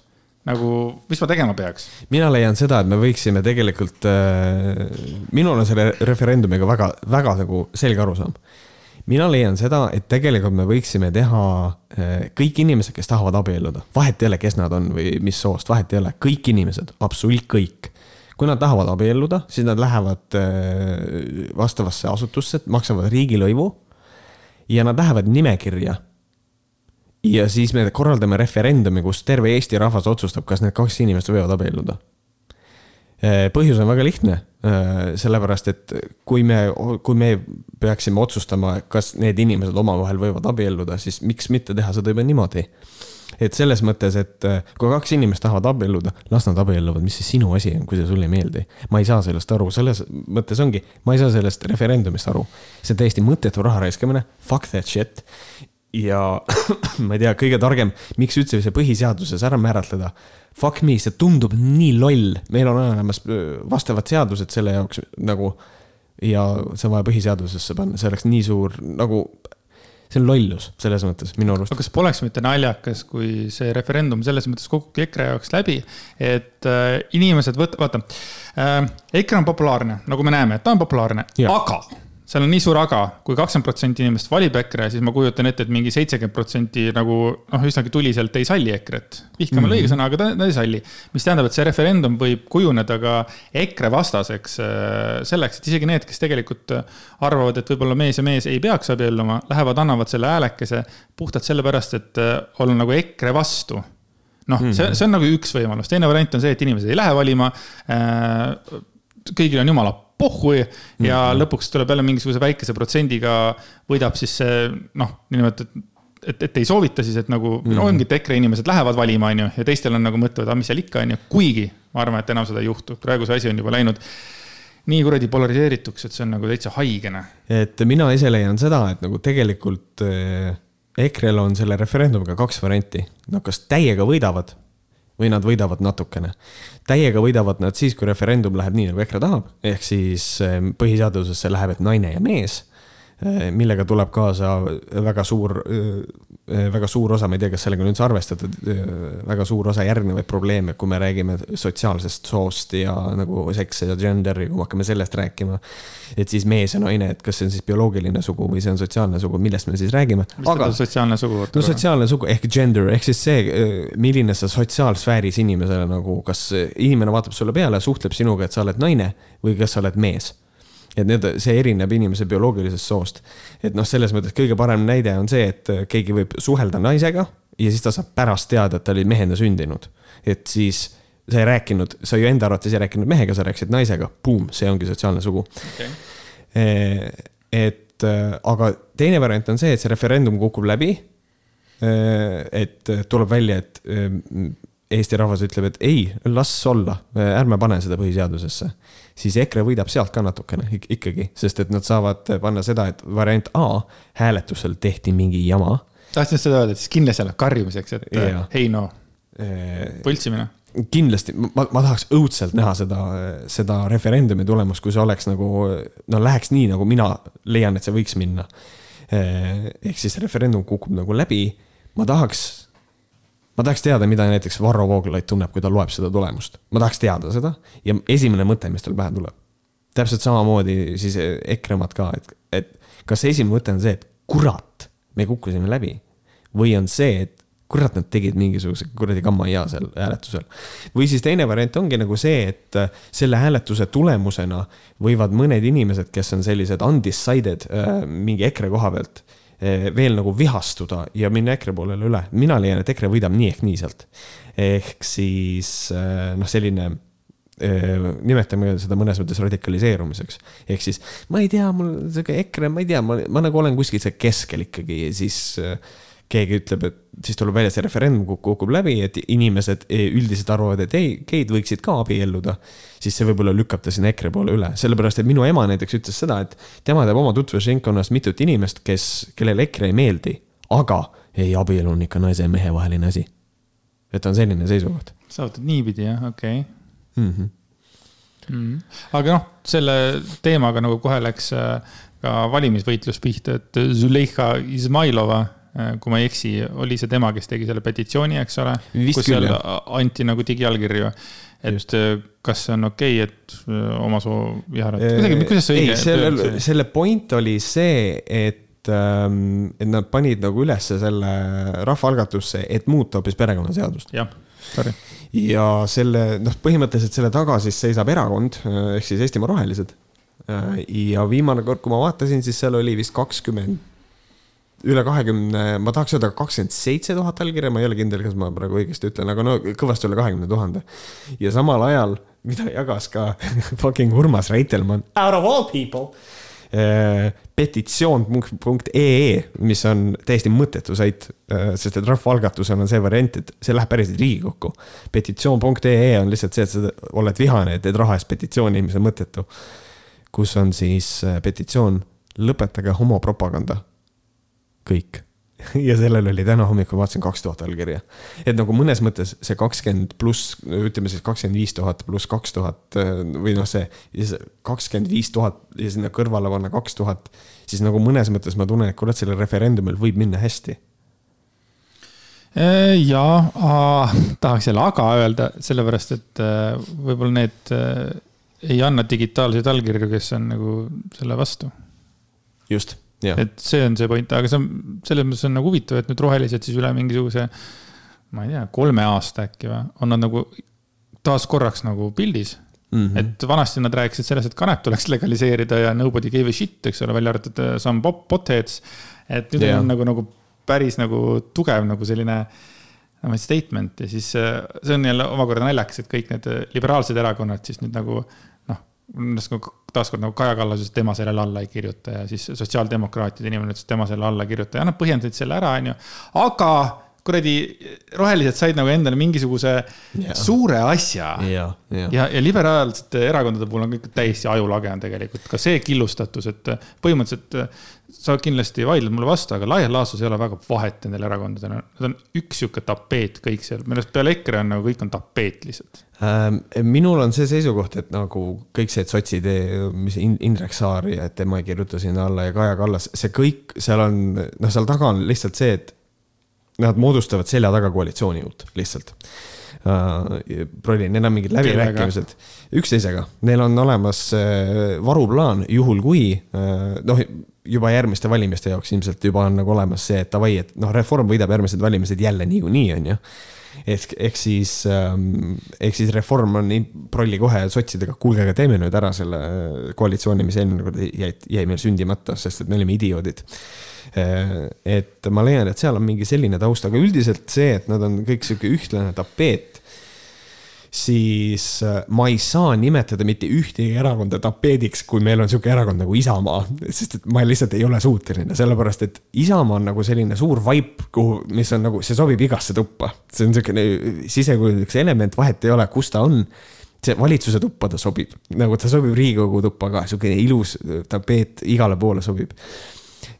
nagu, mis ma tegema peaks? mina leian seda, et me võiksime tegelikult äh,, minul on selle referendumiga väga, väga nagu selge arusaam. mina leian seda, et tegelikult me võiksime teha äh, kõik inimesed, kes tahavad abielluda, vahet ei ole, kes nad on või mis soost, vahet ei ole, kõik inimesed, absoluut kõik kui nad tahavad abielluda, siis nad lähevad äh, vastavasse asutusse, maksavad riigilõivu ja nad lähevad nimekirja ja siis me korraldame referendumi, kus terve Eesti rahvas otsustab, kas need kaks inimest võivad abielluda. Äh, põhjus on väga lihtne, äh, sellepärast et kui me, kui me peaksime otsustama, kas need inimesed omavahel võivad abielluda, siis miks mitte teha seda juba niimoodi. et selles mõttes, et äh, kui kaks inimest tahavad abielluda, las nad abielluvad, mis see sinu asi on, kui see sulle ei meeldi. ma ei saa sellest aru, selles mõttes ongi, ma ei saa sellest referendumist aru. see on täiesti mõttetu raha raiskamine, fuck that shit ja ma ei tea, kõige targem, miks üldse see põhiseaduses ära määratleda. Fuck me, see tundub nii loll, meil on olemas vastavad seadused selle jaoks nagu. ja see on vaja põhiseadusesse panna, see oleks nii suur nagu, see on lollus selles mõttes minu arust. aga kas poleks mitte naljakas, kui see referendum selles mõttes kukubki EKRE jaoks läbi, et äh, inimesed võt-, vaata äh,. EKRE on populaarne, nagu me näeme, ta on populaarne, aga seal on nii suur aga kui, kui kakskümmend protsenti inimest valib EKRE, siis ma kujutan ette, et mingi seitsekümmend protsenti nagu noh, üsnagi tuliselt ei salli EKRE-t. vihkame mm -hmm. õige sõna, aga ta, ta ei salli. mis tähendab, et see referendum võib kujuneda ka EKRE vastaseks äh, selleks, et isegi need, kes tegelikult arvavad, et võib-olla mees ja mees ei peaks abielluma, lähevad, annavad selle häälekese puhtalt sellepärast, et äh, olla nagu EKRE vastu noh mm -hmm., see, see on nagu üks võimalus, teine variant on see, et inimesed ei lähe valima äh,. kõigil on jumala pohhu ja mm -hmm. lõpuks tuleb jälle mingisuguse väikese protsendiga võidab siis see noh, niinimetatud et, et ei soovita siis, et nagu mm. -hmm. ongi, et EKRE inimesed lähevad valima, on ju, ja teistel on nagu mõtlevad, aga mis seal ikka on ju, kuigi ma arvan, et enam seda ei juhtu, praegu see asi on juba läinud nii kuradi polariseerituks, et see on nagu täitsa haigene. et mina ise leian seda, et nagu tegelikult äh, EKRE-l on selle referendumiga kaks varianti, nad kas täiega võidavad või nad võidavad natukene. täiega võidavad nad siis, kui referendum läheb nii, nagu EKRE tahab, ehk siis äh, põhiseadusesse läheb, et naine ja mees millega tuleb kaasa väga suur, äh, väga suur osa, ma ei tea, kas sellega on üldse arvestatud, äh, väga suur osa järgnevaid probleeme, kui me räägime sotsiaalsest soost ja nagu seks ja gender'i, kui me hakkame sellest rääkima. et siis mees ja naine, et kas see on siis bioloogiline sugu või see on sotsiaalne sugu, millest me siis räägime. mis aga, sotsiaalne sugu? no sotsiaalne sugu ehk gender ehk siis see, milline sa sotsiaalsfääris inimesele nagu, kas inimene vaatab sulle peale, suhtleb sinuga, et sa oled naine või kas sa oled mees et need, see erineb inimese bioloogilisest soost. et noh, selles mõttes kõige parem näide on see, et keegi võib suhelda naisega ja siis ta saab pärast teada, et ta oli mehena sündinud. et siis sa ei rääkinud, sa ju enda arvates ei rääkinud mehega, sa rääkisid naisega, buum, see ongi sotsiaalne sugu okay.. et aga teine variant on see, et see referendum kukub läbi. et tuleb välja, et Eesti rahvas ütleb, et ei, las olla, ärme pane seda põhiseadusesse siis EKRE võidab sealt ka natukene ikkagi, sest et nad saavad panna seda, et variant A hääletusel tehti mingi jama. tahtsin seda öelda, et siis kindlasti läheb karjumiseks, et ja. hei no, võltsimine kindlasti, ma, ma tahaks õudselt näha seda, seda referendumi tulemust, kui see oleks nagu, no läheks nii, nagu mina leian, et see võiks minna. ehk siis referendum kukub nagu läbi, ma tahaks ma tahaks teada, mida näiteks Varro Vooglaid tunneb, kui ta loeb seda tulemust. ma tahaks teada seda ja esimene mõte, mis tal pähe tuleb. täpselt samamoodi siis EKRE omad ka, et, et kas esimene mõte on see, et kurat, me kukkusime läbi. või on see, et kurat, nad tegid mingisuguse kuradi kammaia seal hääletusel. või siis teine variant ongi nagu see, et selle hääletuse tulemusena võivad mõned inimesed, kes on sellised undecided äh, mingi EKRE koha pealt Eh, veel nagu vihastuda ja minna EKRE poolele üle. mina leian, et EKRE võidab nii ehk nii sealt. ehk siis eh, noh, selline eh, nimetame seda mõnes mõttes radikaliseerumiseks. ehk siis ma ei tea, mul sihuke EKRE, ma ei tea, ma, ma nagu olen kuskil seal keskel ikkagi siis äh, keegi ütleb, et siis tuleb välja, see referendum kukub läbi, et inimesed e, üldiselt arvavad, et ei, geid võiksid ka abielluda. siis see võib-olla lükkab ta sinna EKRE poole üle, sellepärast et minu ema näiteks ütles seda, et tema teab oma tutvusringkonnas mitut inimest, kes, kellele EKRE ei meeldi, aga ei, abielu on ikka naise ja mehe vaheline asi. et on selline seisukoht. sa võtad niipidi jah, okei okay. mm. -hmm. Mm -hmm. aga noh, selle teemaga nagu kohe läks äh, ka valimisvõitlus pihta, et Züleyxa Izmailova kui ma ei eksi, oli see tema, kes tegi selle petitsiooni, eks ole? kus seal anti nagu digiallkirju. et Just. Äh, kas see on okei okay,, et äh, oma soo viharat, kuidagi, kuidas see õige? selle, selle point oli see, et ähm, et nad panid nagu ülesse selle rahvaalgatusse, et muuta hoopis perekonnaseadust. jah, sorry. ja selle, noh, põhimõtteliselt selle taga siis seisab erakond ehk siis Eestimaa Rohelised. ja viimane kord, kui ma vaatasin, siis seal oli vist kakskümmend üle kahekümne, ma tahaks öelda kakskümmend seitse tuhat allkirja, ma ei ole kindel, kas ma praegu õigesti ütlen, aga no kõvasti üle kahekümne tuhande. ja samal ajal, mida jagas ka fucking Urmas Reitelmann, out of all people eh,, petitsioon.ee, mis on täiesti mõttetu sait, eh, sest et rahvaalgatusel on see variant, et see läheb päriselt Riigikokku. petitsioon.ee on lihtsalt see, et sa oled vihane, et teed raha eest petitsiooni, mis on mõttetu. kus on siis eh, petitsioon, lõpetage homopropaganda kõik ja sellel oli täna hommikul, vaatasin kaks tuhat allkirja. et nagu mõnes mõttes see kakskümmend pluss, ütleme siis kakskümmend viis tuhat pluss kaks tuhat või noh, see kakskümmend viis tuhat ja sinna kõrvale panna kaks tuhat, siis nagu mõnes mõttes ma tunnen, et kurat, sellel referendumil võib minna hästi. Äh, jaa, tahaks jälle aga öelda, sellepärast et äh, võib-olla need äh, ei anna digitaalseid allkirju, kes on nagu selle vastu. just et see on see point, aga see on, selles mõttes on nagu huvitav, et nüüd rohelised siis üle mingisuguse, ma ei tea, kolme aasta äkki või, on nad nagu taas korraks nagu pildis mm. -hmm. et vanasti nad rääkisid sellest, et kanep tuleks legaliseerida ja nobody gave a shit, eks ole, välja arvatud uh, some potheads. et nüüd yeah. on nagu, nagu päris nagu tugev nagu selline nagu statement ja siis uh, see on jälle omakorda naljakas, et kõik need liberaalsed erakonnad siis nüüd nagu taaskord nagu Kaja Kallas ütles, et tema sellele alla ei kirjuta ja siis sotsiaaldemokraatide inimene ütles, et tema selle alla ei kirjuta ja nad põhjendasid selle ära, onju. aga kuradi rohelised said nagu endale mingisuguse ja. suure asja. ja, ja, ja, ja liberaalsete erakondade puhul on kõik täiesti ajulage on tegelikult ka see killustatus, et põhimõtteliselt sa kindlasti vaidled mulle vastu, aga laias laastus ei ole väga vahet nendel erakondadel, nad on üks sihuke tapeet kõik seal, minu arust peale EKRE on nagu kõik on tapeet lihtsalt. Ähm,. minul on see seisukoht, et nagu kõik see sotsid, mis Indrek Saar ja tema ei kirjuta sinna alla ja Kaja Kallas, see kõik seal on, noh, seal taga on lihtsalt see, et nad moodustavad selja taga koalitsiooni uut, lihtsalt uh,. Prolli, neil on mingid läbirääkimised. Üksteisega, neil on olemas uh, varuplaan, juhul kui uh, noh, juba järgmiste valimiste jaoks ilmselt juba on nagu olemas see, et davai, et noh, Reform võidab järgmised valimised jälle niikuinii, on ju. Ehk, ehk siis ähm,, ehk siis Reform on nii prolli kohe sotsidega, kuulge, aga teeme nüüd ära selle koalitsiooni, mis eelmine kord jäi, jäi meil sündimata, sest et me olime idioodid. Äh, et ma leian, et seal on mingi selline taust, aga üldiselt see, et nad on kõik sihuke ühtlane tapeet siis äh, ma ei saa nimetada mitte ühtegi erakonda tapeediks, kui meil on sihuke erakond nagu Isamaa, sest et ma lihtsalt ei ole suuteline, sellepärast et Isamaa on nagu selline suur vaip, kuhu, mis on nagu, see sobib igasse tuppa. see on siukene sisekujulik element, vahet ei ole, kus ta on. see valitsuse tuppa ta sobib, nagu ta sobib Riigikogu tuppa ka, siukene ilus tapeet igale poole sobib.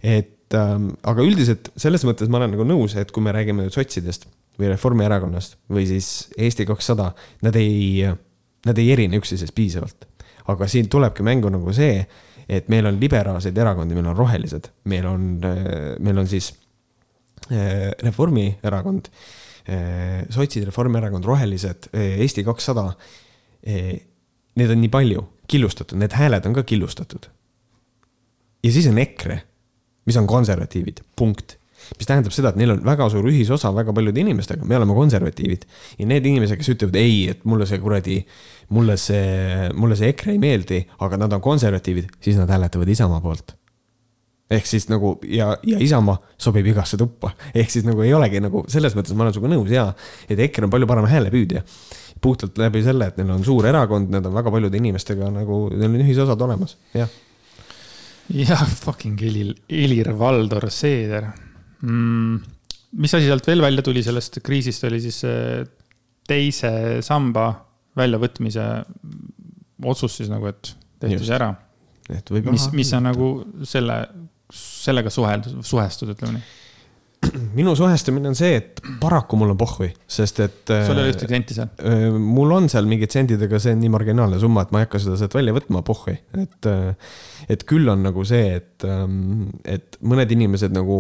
et et ähm, aga üldiselt selles mõttes ma olen nagu nõus, et kui me räägime nüüd sotsidest või Reformierakonnast või siis Eesti kakssada, nad ei, nad ei erine üksteisest piisavalt. aga siin tulebki mängu nagu see, et meil on liberaalseid erakondi, meil on rohelised, meil on, äh, meil on siis äh, Reformierakond, äh, sotsid, Reformierakond, rohelised, Eesti kakssada. Need on nii palju killustatud, need hääled on ka killustatud. ja siis on EKRE mis on konservatiivid, punkt mis tähendab seda, et neil on väga suur ühisosa väga paljude inimestega, me oleme konservatiivid. ja need inimesed, kes ütlevad ei, et mulle see kuradi, mulle see, mulle see EKRE ei meeldi, aga nad on konservatiivid, siis nad hääletavad Isamaa poolt. ehk siis nagu ja, ja Isamaa sobib igasse tuppa, ehk siis nagu ei olegi nagu selles mõttes ma olen sinuga nõus ja, et EKRE on palju parem häälepüüdja. puhtalt läbi selle, et neil on suur erakond, nad on väga paljude inimestega nagu, neil on ühisosad olemas, jah jah, fucking Helir, Helir-Valdor Seeder mm,. mis asi sealt veel välja tuli sellest kriisist, oli siis teise samba väljavõtmise otsus siis nagu, et tehti see ära. mis, mis on nagu selle, sellega suheld-, suhestud, ütleme nii minu suhestumine on see, et paraku mul on pohhui, sest et. sul ei ole ühtegi senti seal? Äh, mul on seal mingid sendid, aga see on nii marginaalne summa, et ma ei hakka seda sealt välja võtma, pohhui. et, äh, et küll on nagu see, et, ähm, et mõned inimesed nagu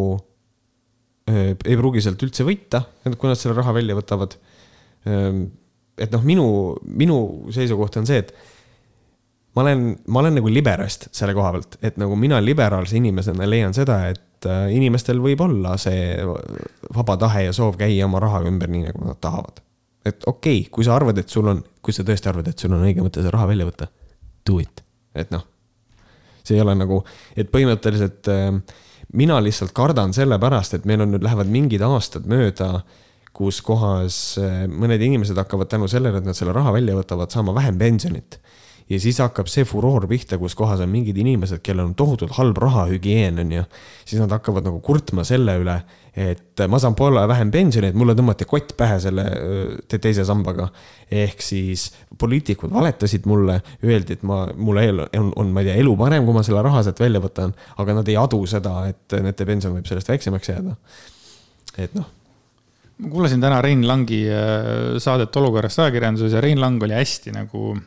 äh, ei pruugi sealt üldse võita, kui nad selle raha välja võtavad. Ähm, et noh, minu, minu seisukoht on see, et ma olen, ma olen nagu liberast selle koha pealt, et nagu mina liberaalse inimesena leian seda, et et äh, inimestel võib olla see vaba tahe ja soov käia oma rahaga ümber nii, nagu nad tahavad. et okei okay,, kui sa arvad, et sul on, kui sa tõesti arvad, et sul on õige mõte see raha välja võtta, do it, et noh. see ei ole nagu, et põhimõtteliselt äh, mina lihtsalt kardan sellepärast, et meil on nüüd, lähevad mingid aastad mööda kus kohas äh, mõned inimesed hakkavad tänu sellele, et nad selle raha välja võtavad, saama vähem pensionit ja siis hakkab see furoor pihta, kus kohas on mingid inimesed, kellel on tohutult halb rahahügieen, on ju. siis nad hakkavad nagu kurtma selle üle, et ma saan poole vähem pensioni, et mulle tõmmati kott pähe selle te teise sambaga. ehk siis poliitikud valetasid mulle, öeldi, et ma, mul on, on, ma ei tea, elu parem, kui ma selle raha sealt välja võtan, aga nad ei adu seda, et nende pension võib sellest väiksemaks jääda. et noh ma kuulasin täna Rein Langi saadet Olukorrast ajakirjanduses ja Rein Lang oli hästi nagu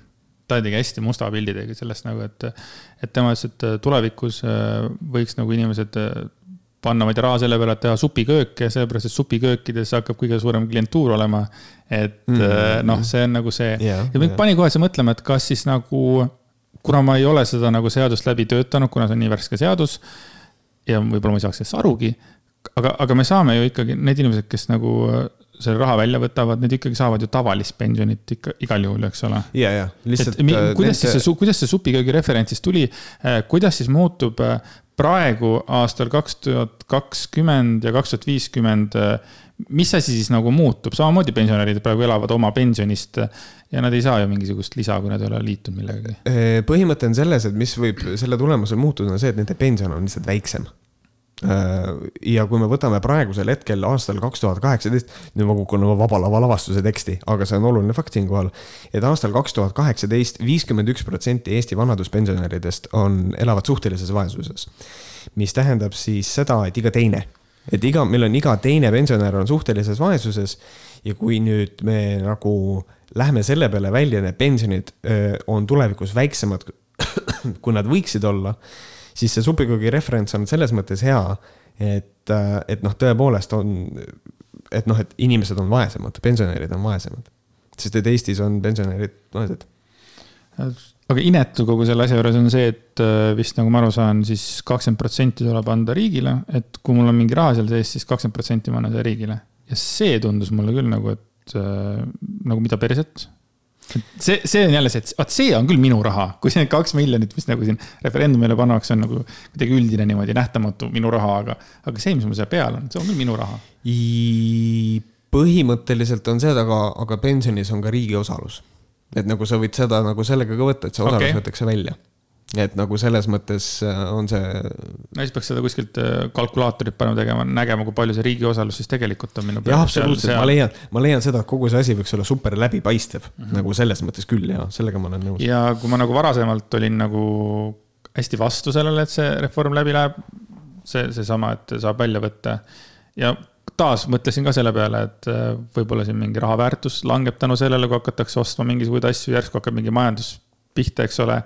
ta tegi hästi musta pildi tegi sellest nagu, et, et tema ütles, et tulevikus võiks nagu inimesed panna, ma ei tea, raha selle peale, et teha supikööke, sellepärast et supiköökides hakkab kõige suurem klientuur olema. et mm -hmm. noh, see on nagu see yeah, ja mind yeah. pani kohe see mõtlema, et kas siis nagu, kuna ma ei ole seda nagu seadust läbi töötanud, kuna see on nii värske seadus. ja võib-olla ma ei saaks sellest arugi, aga, aga me saame ju ikkagi need inimesed, kes nagu selle raha välja võtavad, need ikkagi saavad ju tavalist pensionit ikka igal juhul, eks ole. ja, ja lihtsalt. Äh, kuidas siis see, kuidas see supiköögi referents siis tuli, äh, kuidas siis muutub äh, praegu aastal kaks tuhat kakskümmend ja kaks tuhat viiskümmend mis asi siis nagu muutub, samamoodi pensionärid praegu elavad oma pensionist ja nad ei saa ju mingisugust lisa, kui nad ei ole liitunud millegagi. põhimõte on selles, et mis võib selle tulemusel muutuda, on see, et nende pension on lihtsalt väiksem ja kui me võtame praegusel hetkel aastal kaks tuhat kaheksateist, nüüd ma kukun oma Vaba Lava lavastuse teksti, aga see on oluline fakt siinkohal. et aastal kaks tuhat kaheksateist viiskümmend üks protsenti Eesti vanaduspensionäridest on, elavad suhtelises vaesuses. mis tähendab siis seda, et iga teine, et iga, meil on iga teine pensionär on suhtelises vaesuses. ja kui nüüd me nagu lähme selle peale välja, need pensionid öö, on tulevikus väiksemad, kui nad võiksid olla siis see supikogi referents on selles mõttes hea, et, et noh, tõepoolest on, et noh, et inimesed on vaesemad, pensionärid on vaesemad. sest et Eestis on pensionärid vaesed. aga inetu kogu selle asja juures on see, et äh, vist nagu ma aru saan siis, siis kakskümmend protsenti tuleb anda riigile, et kui mul on mingi raha seal sees, siis kakskümmend protsenti ma annan seda riigile. ja see tundus mulle küll nagu, et äh, nagu mida perset see, see on jälle see, et vot see on küll minu raha, kui see kaks miljonit, mis nagu siin referendumile pannakse, on nagu kuidagi üldine niimoodi nähtamatu minu raha, aga, aga see, mis mul seal peal on, see on küll minu raha. põhimõtteliselt on see, aga, aga pensionis on ka riigi osalus. et nagu sa võid seda nagu sellega ka võtta, et see osalus okay. võetakse välja et nagu selles mõttes äh, on see. no siis peaks seda kuskilt äh, kalkulaatorit panema tegema, nägema, kui palju see riigi osalus siis tegelikult on minu jah, absoluutselt, ma leian, ma leian seda, et kogu see asi võiks olla super läbipaistev mm, -hmm. nagu selles mõttes küll ja sellega ma olen nõus. ja kui ma nagu varasemalt olin nagu hästi vastu sellele, et see reform läbi läheb, see, seesama, et saab välja võtta ja taas mõtlesin ka selle peale, et äh, võib-olla siin mingi raha väärtus langeb tänu sellele, kui hakatakse ostma mingisuguseid asju, järsku hakkab mingi majandus pihta, eks ole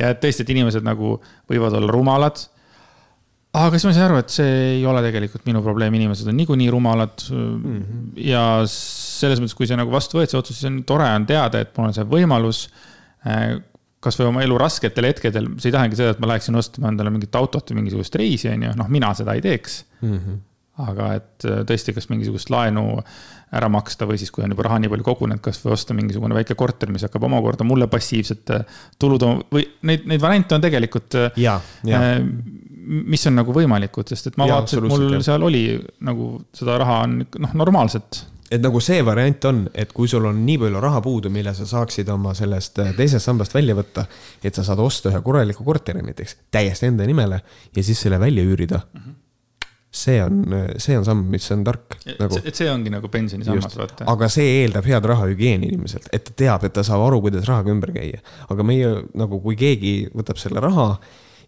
ja et tõesti, et inimesed nagu võivad olla rumalad. aga siis ma sain aru, et see ei ole tegelikult minu probleem, inimesed on niikuinii rumalad mm. -hmm. ja selles mõttes, kui see nagu vastu võeti, see otsus, siis on tore on teada, et mul on see võimalus äh, kasvõi oma elu rasketel hetkedel, see ei tähenda seda, et ma läheksin ostma endale mingit autot või mingisugust reisi, on ju, noh, mina seda ei teeks mm. -hmm. Aga et äh, tõesti, kas mingisugust laenu ära maksta või siis, kui on juba raha nii palju kogunenud, kasvõi osta mingisugune väike korter, mis hakkab omakorda mulle passiivset äh, tulu tooma või neid, neid variante on tegelikult. ja, ja äh, mis on nagu võimalikud, sest et ma ja, vaatasin, et mul jah. seal oli nagu seda raha on noh, normaalselt et nagu see variant on, et kui sul on nii palju raha puudu, mille sa saaksid oma sellest teisest sambast välja võtta, et sa saad osta ühe korraliku korteri näiteks täiesti enda nimele ja siis selle välja üürida mm. -hmm see on, see on samm, mis on tark. Nagu. et see ongi nagu pensionisammas, vaata. aga see eeldab head rahahügieeni inimeselt, et ta teab, et ta saab aru, kuidas rahaga ümber käia. aga meie nagu, kui keegi võtab selle raha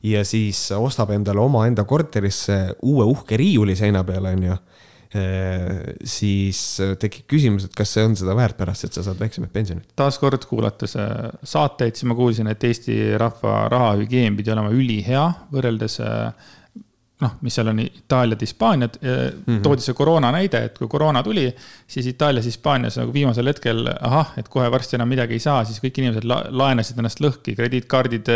ja siis ostab endale omaenda korterisse uue uhke riiuli seina peale, onju eh, siis tekib küsimus, et kas see on seda väärt pärast, et sa saad väiksemat pensionit. taaskord kuulates eh, saateid, siis ma kuulsin, et Eesti rahva rahahügieen pidi olema ülihea võrreldes äh, noh, mis seal on Itaaliad, Hispaaniad mm, -hmm. toodi see koroona näide, et kui koroona tuli, siis Itaalias, Hispaanias nagu viimasel hetkel, ahah, et kohe varsti enam midagi ei saa, siis kõik inimesed la laenasid ennast lõhki, krediitkaardid,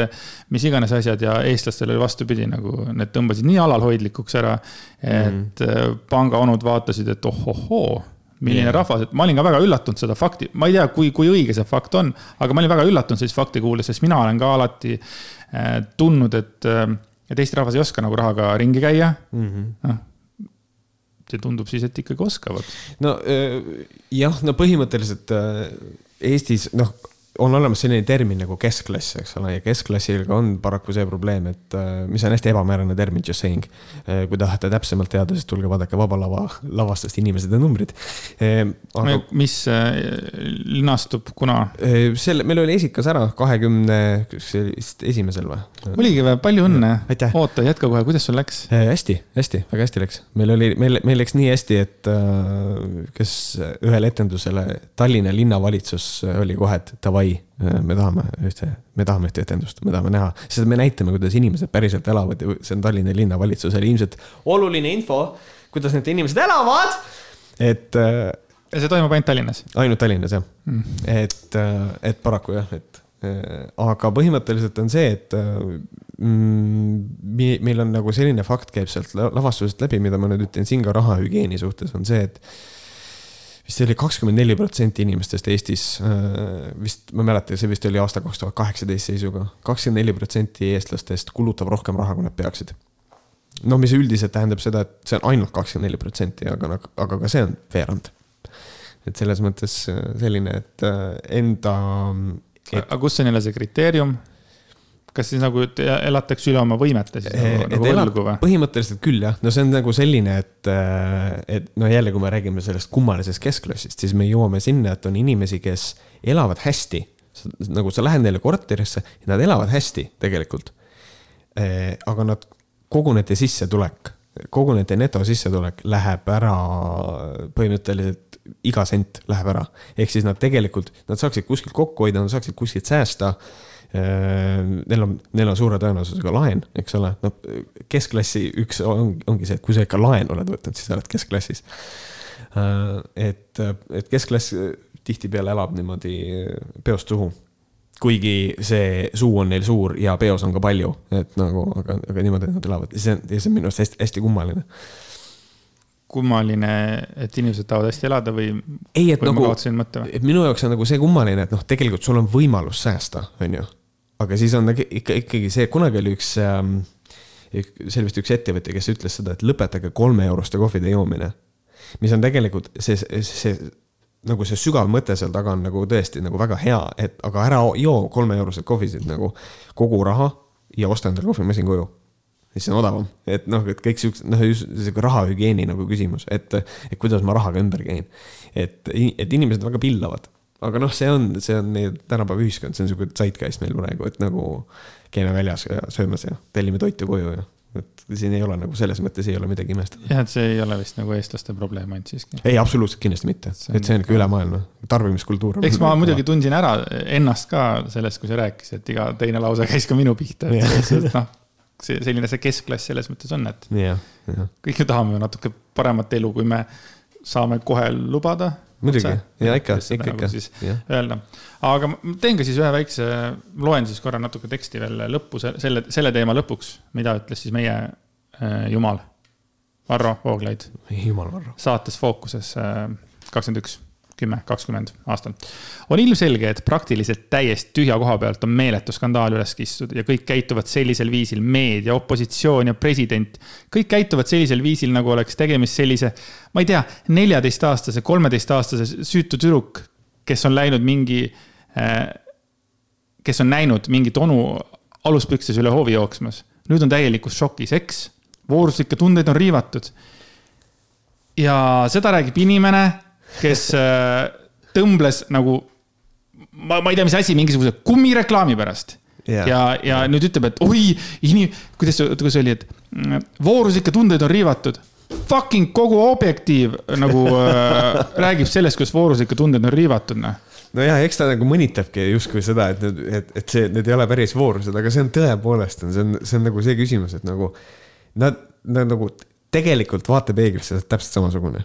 mis iganes asjad ja eestlastel oli vastupidi, nagu need tõmbasid nii alalhoidlikuks ära, et mm -hmm. pangaonud vaatasid, et ohohoo milline yeah. rahvas, et ma olin ka väga üllatunud seda fakti, ma ei tea, kui, kui õige see fakt on, aga ma olin väga üllatunud sellist fakti kuuldes, sest mina olen ka alati äh, tundnud, et äh, et Eesti rahvas ei oska nagu rahaga ringi käia mm. -hmm. noh, see tundub siis, et ikkagi oskavad. no jah, no põhimõtteliselt Eestis noh on olemas selline termin nagu keskklass, eks ole, ja keskklassiga on paraku see probleem, et äh, mis on hästi ebamäärane termin, just saying. Äh, kui tahate täpsemalt teada, siis tulge vaadake Vaba Lava lavastust Inimesed ja numbrid. Äh, aga... mis linastub, kuna? selle, meil oli esikas ära kahekümne, kas see oli vist esimesel või? oligi või, palju õnne. oota, jätka kohe, kuidas sul läks? hästi, hästi, väga hästi läks. meil oli, meil, meil läks nii hästi, et kes ühele etendusele Tallinna linnavalitsus oli kohe, et davai oi, me tahame ühte, me tahame ühte etendust, me tahame näha, sest me näitame, kuidas inimesed päriselt elavad ja see on Tallinna linnavalitsusele ilmselt oluline info, kuidas need inimesed elavad. et. Äh, ja see toimub ainult Tallinnas? ainult Tallinnas jah mm., et, äh, et paraku jah, et äh, aga põhimõtteliselt on see, et mm, meil on nagu selline fakt käib sealt lavastusest läbi, mida ma nüüd ütlen siin ka rahahügieeni suhtes, on see, et vist oli kakskümmend neli protsenti inimestest Eestis, äh, vist, ma ei mäleta, see vist oli aasta kaks tuhat kaheksateist seisuga, kakskümmend neli protsenti eestlastest kulutab rohkem raha, kui nad peaksid. noh, mis üldiselt tähendab seda, et see on ainult kakskümmend neli protsenti, aga, aga ka see on veerand. et selles mõttes äh, selline, et äh, enda et.... aga kus on jälle see kriteerium? Kas siis nagu elatakse üle oma võimete siis nagu, nagu võlgu või? põhimõtteliselt küll jah, no see on nagu selline, et, et no jälle, kui me räägime sellest kummalisest keskklassist, siis me jõuame sinna, et on inimesi, kes elavad hästi. nagu sa lähed neile korterisse ja nad elavad hästi tegelikult. aga nad kogu nende sissetulek, kogu nende netosissetulek läheb ära põhimõtteliselt iga sent läheb ära. ehk siis nad tegelikult, nad saaksid kuskilt kokku hoida, nad saaksid kuskilt säästa. Neil on, neil on suure tõenäosusega laen, eks ole, noh keskklassi üks on, ongi see, et kui sa ikka laenu oled võtnud, siis sa oled keskklassis. et, et keskklass tihtipeale elab niimoodi peost suhu kuigi see suu on neil suur ja peos on ka palju, et nagu, aga, aga niimoodi nad elavad ja see on, ja see on minu arust hästi, hästi kummaline. kummaline, et inimesed tahavad hästi elada või? ei, et nagu, et minu jaoks on nagu see kummaline, et noh, tegelikult sul on võimalus säästa, on ju. Aga siis on ikka, ikkagi see, kunagi oli üks ähm,, see oli vist üks ettevõtja, kes ütles seda, et lõpetage kolme euroste kohvide joomine. mis on tegelikult see, see, see nagu see sügav mõte seal taga on nagu tõesti nagu väga hea, et aga ära joo kolmeeuroseid kohvisid nagu kogu raha ja osta endale kohvimasin koju. siis see on odavam, et noh, et kõik siuksed, noh, sihuke rahahügieeni nagu küsimus, et, et kuidas ma rahaga ümber käin. et, et inimesed väga pillavad, aga noh, see on, see on meie tänapäeva ühiskond, see on sihuke zeitgeist meil praegu, et nagu käime väljas ja söömas ja tellime toitu koju ja et siin ei ole nagu selles mõttes ei ole midagi imestada. jah, et see ei ole vist nagu eestlaste probleem ainult siiski. ei, absoluutselt kindlasti mitte, et see on ikka üle maailma, tarbimiskultuur. eks ma muidugi tundsin ära ennast ka sellest, kui sa rääkisid, et iga teine lause käis ka minu pihta, et noh, see selline see keskklass selles mõttes on, et ja, ja. kõik ju tahame ju natuke paremat elu, kui me saame kohe lubada muidugi, ja ikka, ikka, ikka. Nagu siis ja. öelda, aga ma teen ka siis ühe väikse, loen siis korra natuke teksti veel lõppu selle, selle teema lõpuks, mida ütles siis meie äh, jumal, Varro Vooglaid. jumal Varro. saates Fookuses äh, kakskümmend üks kümme, kakskümmend aastat. on ilmselge, et praktiliselt täiesti tühja koha pealt on meeletu skandaal üles kistud ja kõik käituvad sellisel viisil, meedia, opositsioon ja president. kõik käituvad sellisel viisil, nagu oleks tegemist sellise, ma ei tea, neljateistaastase, kolmeteistaastase süütu tüdruk, kes on läinud mingi, äh, kes on näinud mingit onu aluspükstes üle hoovi jooksmas. nüüd on täielikus šokis, eks, vooruslikke tundeid on riivatud ja seda räägib inimene, kes äh, tõmbles nagu, ma, ma ei tea, mis asi, mingisuguse kummireklaami pärast. Yeah.. ja, ja nüüd ütleb, et oi, inim-, kuidas, kuidas see oli, et mm, vooruslikke tundeid on riivatud. Fucking kogu objektiiv nagu äh, räägib sellest, kuidas vooruslikke tundeid on riivatud, noh. Nojah, eks ta nagu mõnitabki justkui seda, et need, et, et see, need ei ole päris voorused, aga see on tõepoolest on, see on, see on nagu see küsimus, et nagu nad, nad nagu tegelikult vaatepeeglisse täpselt samasugune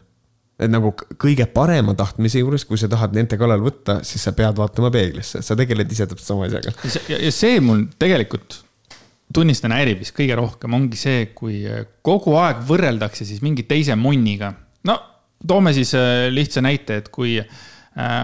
et nagu kõige parema tahtmise juures, kui sa tahad nende kallal võtta, siis sa pead vaatama peeglisse, sa tegeled ise täpselt sama asjaga. ja see mul tegelikult, tunnistan, häirib vist kõige rohkem, ongi see, kui kogu aeg võrreldakse siis mingi teise munniga. no toome siis äh, lihtsa näite, et kui äh,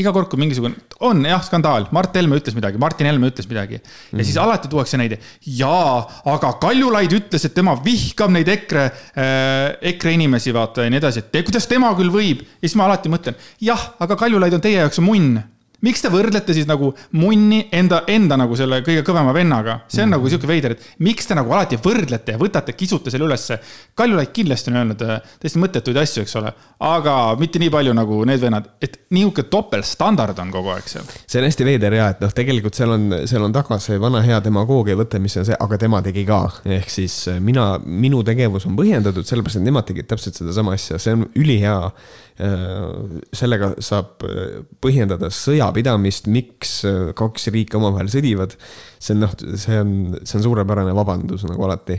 iga kord, kui mingisugune, on jah, skandaal, Mart Helme ütles midagi, Martin Helme ütles midagi ja mm siis alati tuuakse näide. jaa, aga Kaljulaid ütles, et tema vihkab neid EKRE äh,, EKRE inimesi, vaata ja nii edasi, et kuidas tema küll võib. ja siis ma alati mõtlen, jah, aga Kaljulaid on teie jaoks munn miks te võrdlete siis nagu munni enda, enda nagu selle kõige kõvema vennaga? see on mm. nagu sihuke veider, et miks te nagu alati võrdlete ja võtate, kisute selle ülesse. Kaljulaid kindlasti on öelnud äh, täiesti mõttetuid asju, eks ole, aga mitte nii palju nagu need vennad, et nihuke topeltstandard on kogu aeg seal. see on hästi veider ja, et noh, tegelikult seal on, seal on taga see vana hea demagoogia võte, mis on see, aga tema tegi ka. ehk siis äh, mina, minu tegevus on põhjendatud, sellepärast et nemad tegid täpselt sedasama asja, see on ülihea Äh, sellega saab põhjendada sõjapidamist, miks äh, kaks riiki omavahel sõdivad. see on noh, see on, see on suurepärane vabandus nagu alati,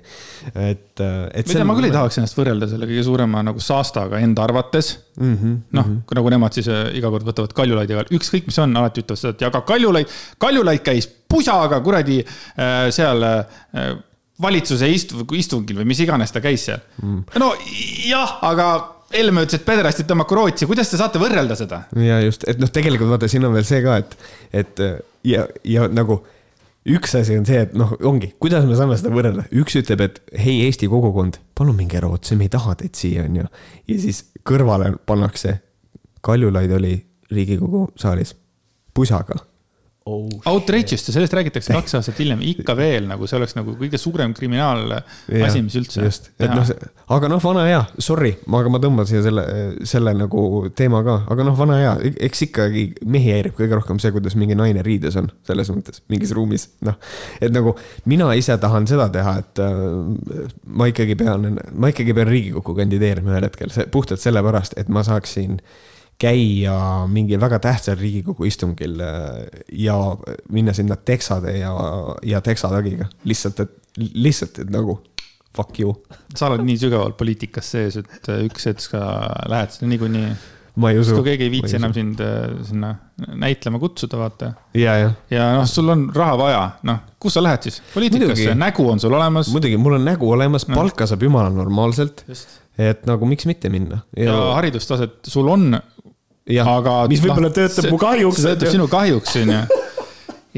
et, et. ma ei tea, ma küll ei tahaks ennast võrrelda selle kõige suurema nagu saastaga enda arvates mm -hmm,. noh mm -hmm., nagu nemad siis iga kord võtavad Kaljulaidiga, ükskõik mis on, alati ütlevad seda, et ja aga Kaljulaid, Kaljulaid käis pusaga kuradi seal valitsuse istu-, istungil või mis iganes ta käis seal mm.. no jah, aga Helme ütles, et pederastid tõmmaku Rootsi, kuidas te saate võrrelda seda? ja just, et noh, tegelikult vaata, siin on veel see ka, et, et ja, ja nagu üks asi on see, et noh, ongi, kuidas me saame seda võrrelda, üks ütleb, et hei, Eesti kogukond, palun minge Rootsi, me ei taha teid siia, on ju. ja siis kõrvale pannakse, Kaljulaid oli Riigikogu saalis pusaga oh,. Outrage'ist ja sellest räägitakse kaks aastat hiljem ikka veel nagu see oleks nagu kõige suurem kriminaalasi, mis üldse. just, et noh, aga noh, vana hea, sorry, aga ma tõmban siia selle, selle nagu teema ka, aga noh, vana hea, eks ikkagi mehi häirib kõige rohkem see, kuidas mingi naine riides on, selles mõttes, mingis ruumis, noh. et nagu mina ise tahan seda teha, et äh, ma ikkagi pean, ma ikkagi pean Riigikokku kandideerima ühel hetkel, puhtalt sellepärast, et ma saaksin käia mingil väga tähtsal Riigikogu istungil äh, ja minna sinna teksade ja, ja teksatagiga. lihtsalt, et, lihtsalt, et nagu fuck you. sa oled nii sügavalt poliitikas sees, et äh, üks hetk sa lähed sinna niikuinii. ma ei usu. kui keegi ei viitsi enam sind äh, sinna näitlema kutsuda, vaata. ja, ja. ja noh, sul on raha vaja, noh, kus sa lähed siis? poliitikasse, nägu on sul olemas. muidugi, mul on nägu olemas no., palka saab jumala normaalselt. et nagu miks mitte minna. ja, ja haridustaset sul on aga. mis võib-olla no, töötab see, mu kahjuks. see töötab sinu kahjuks, on ju.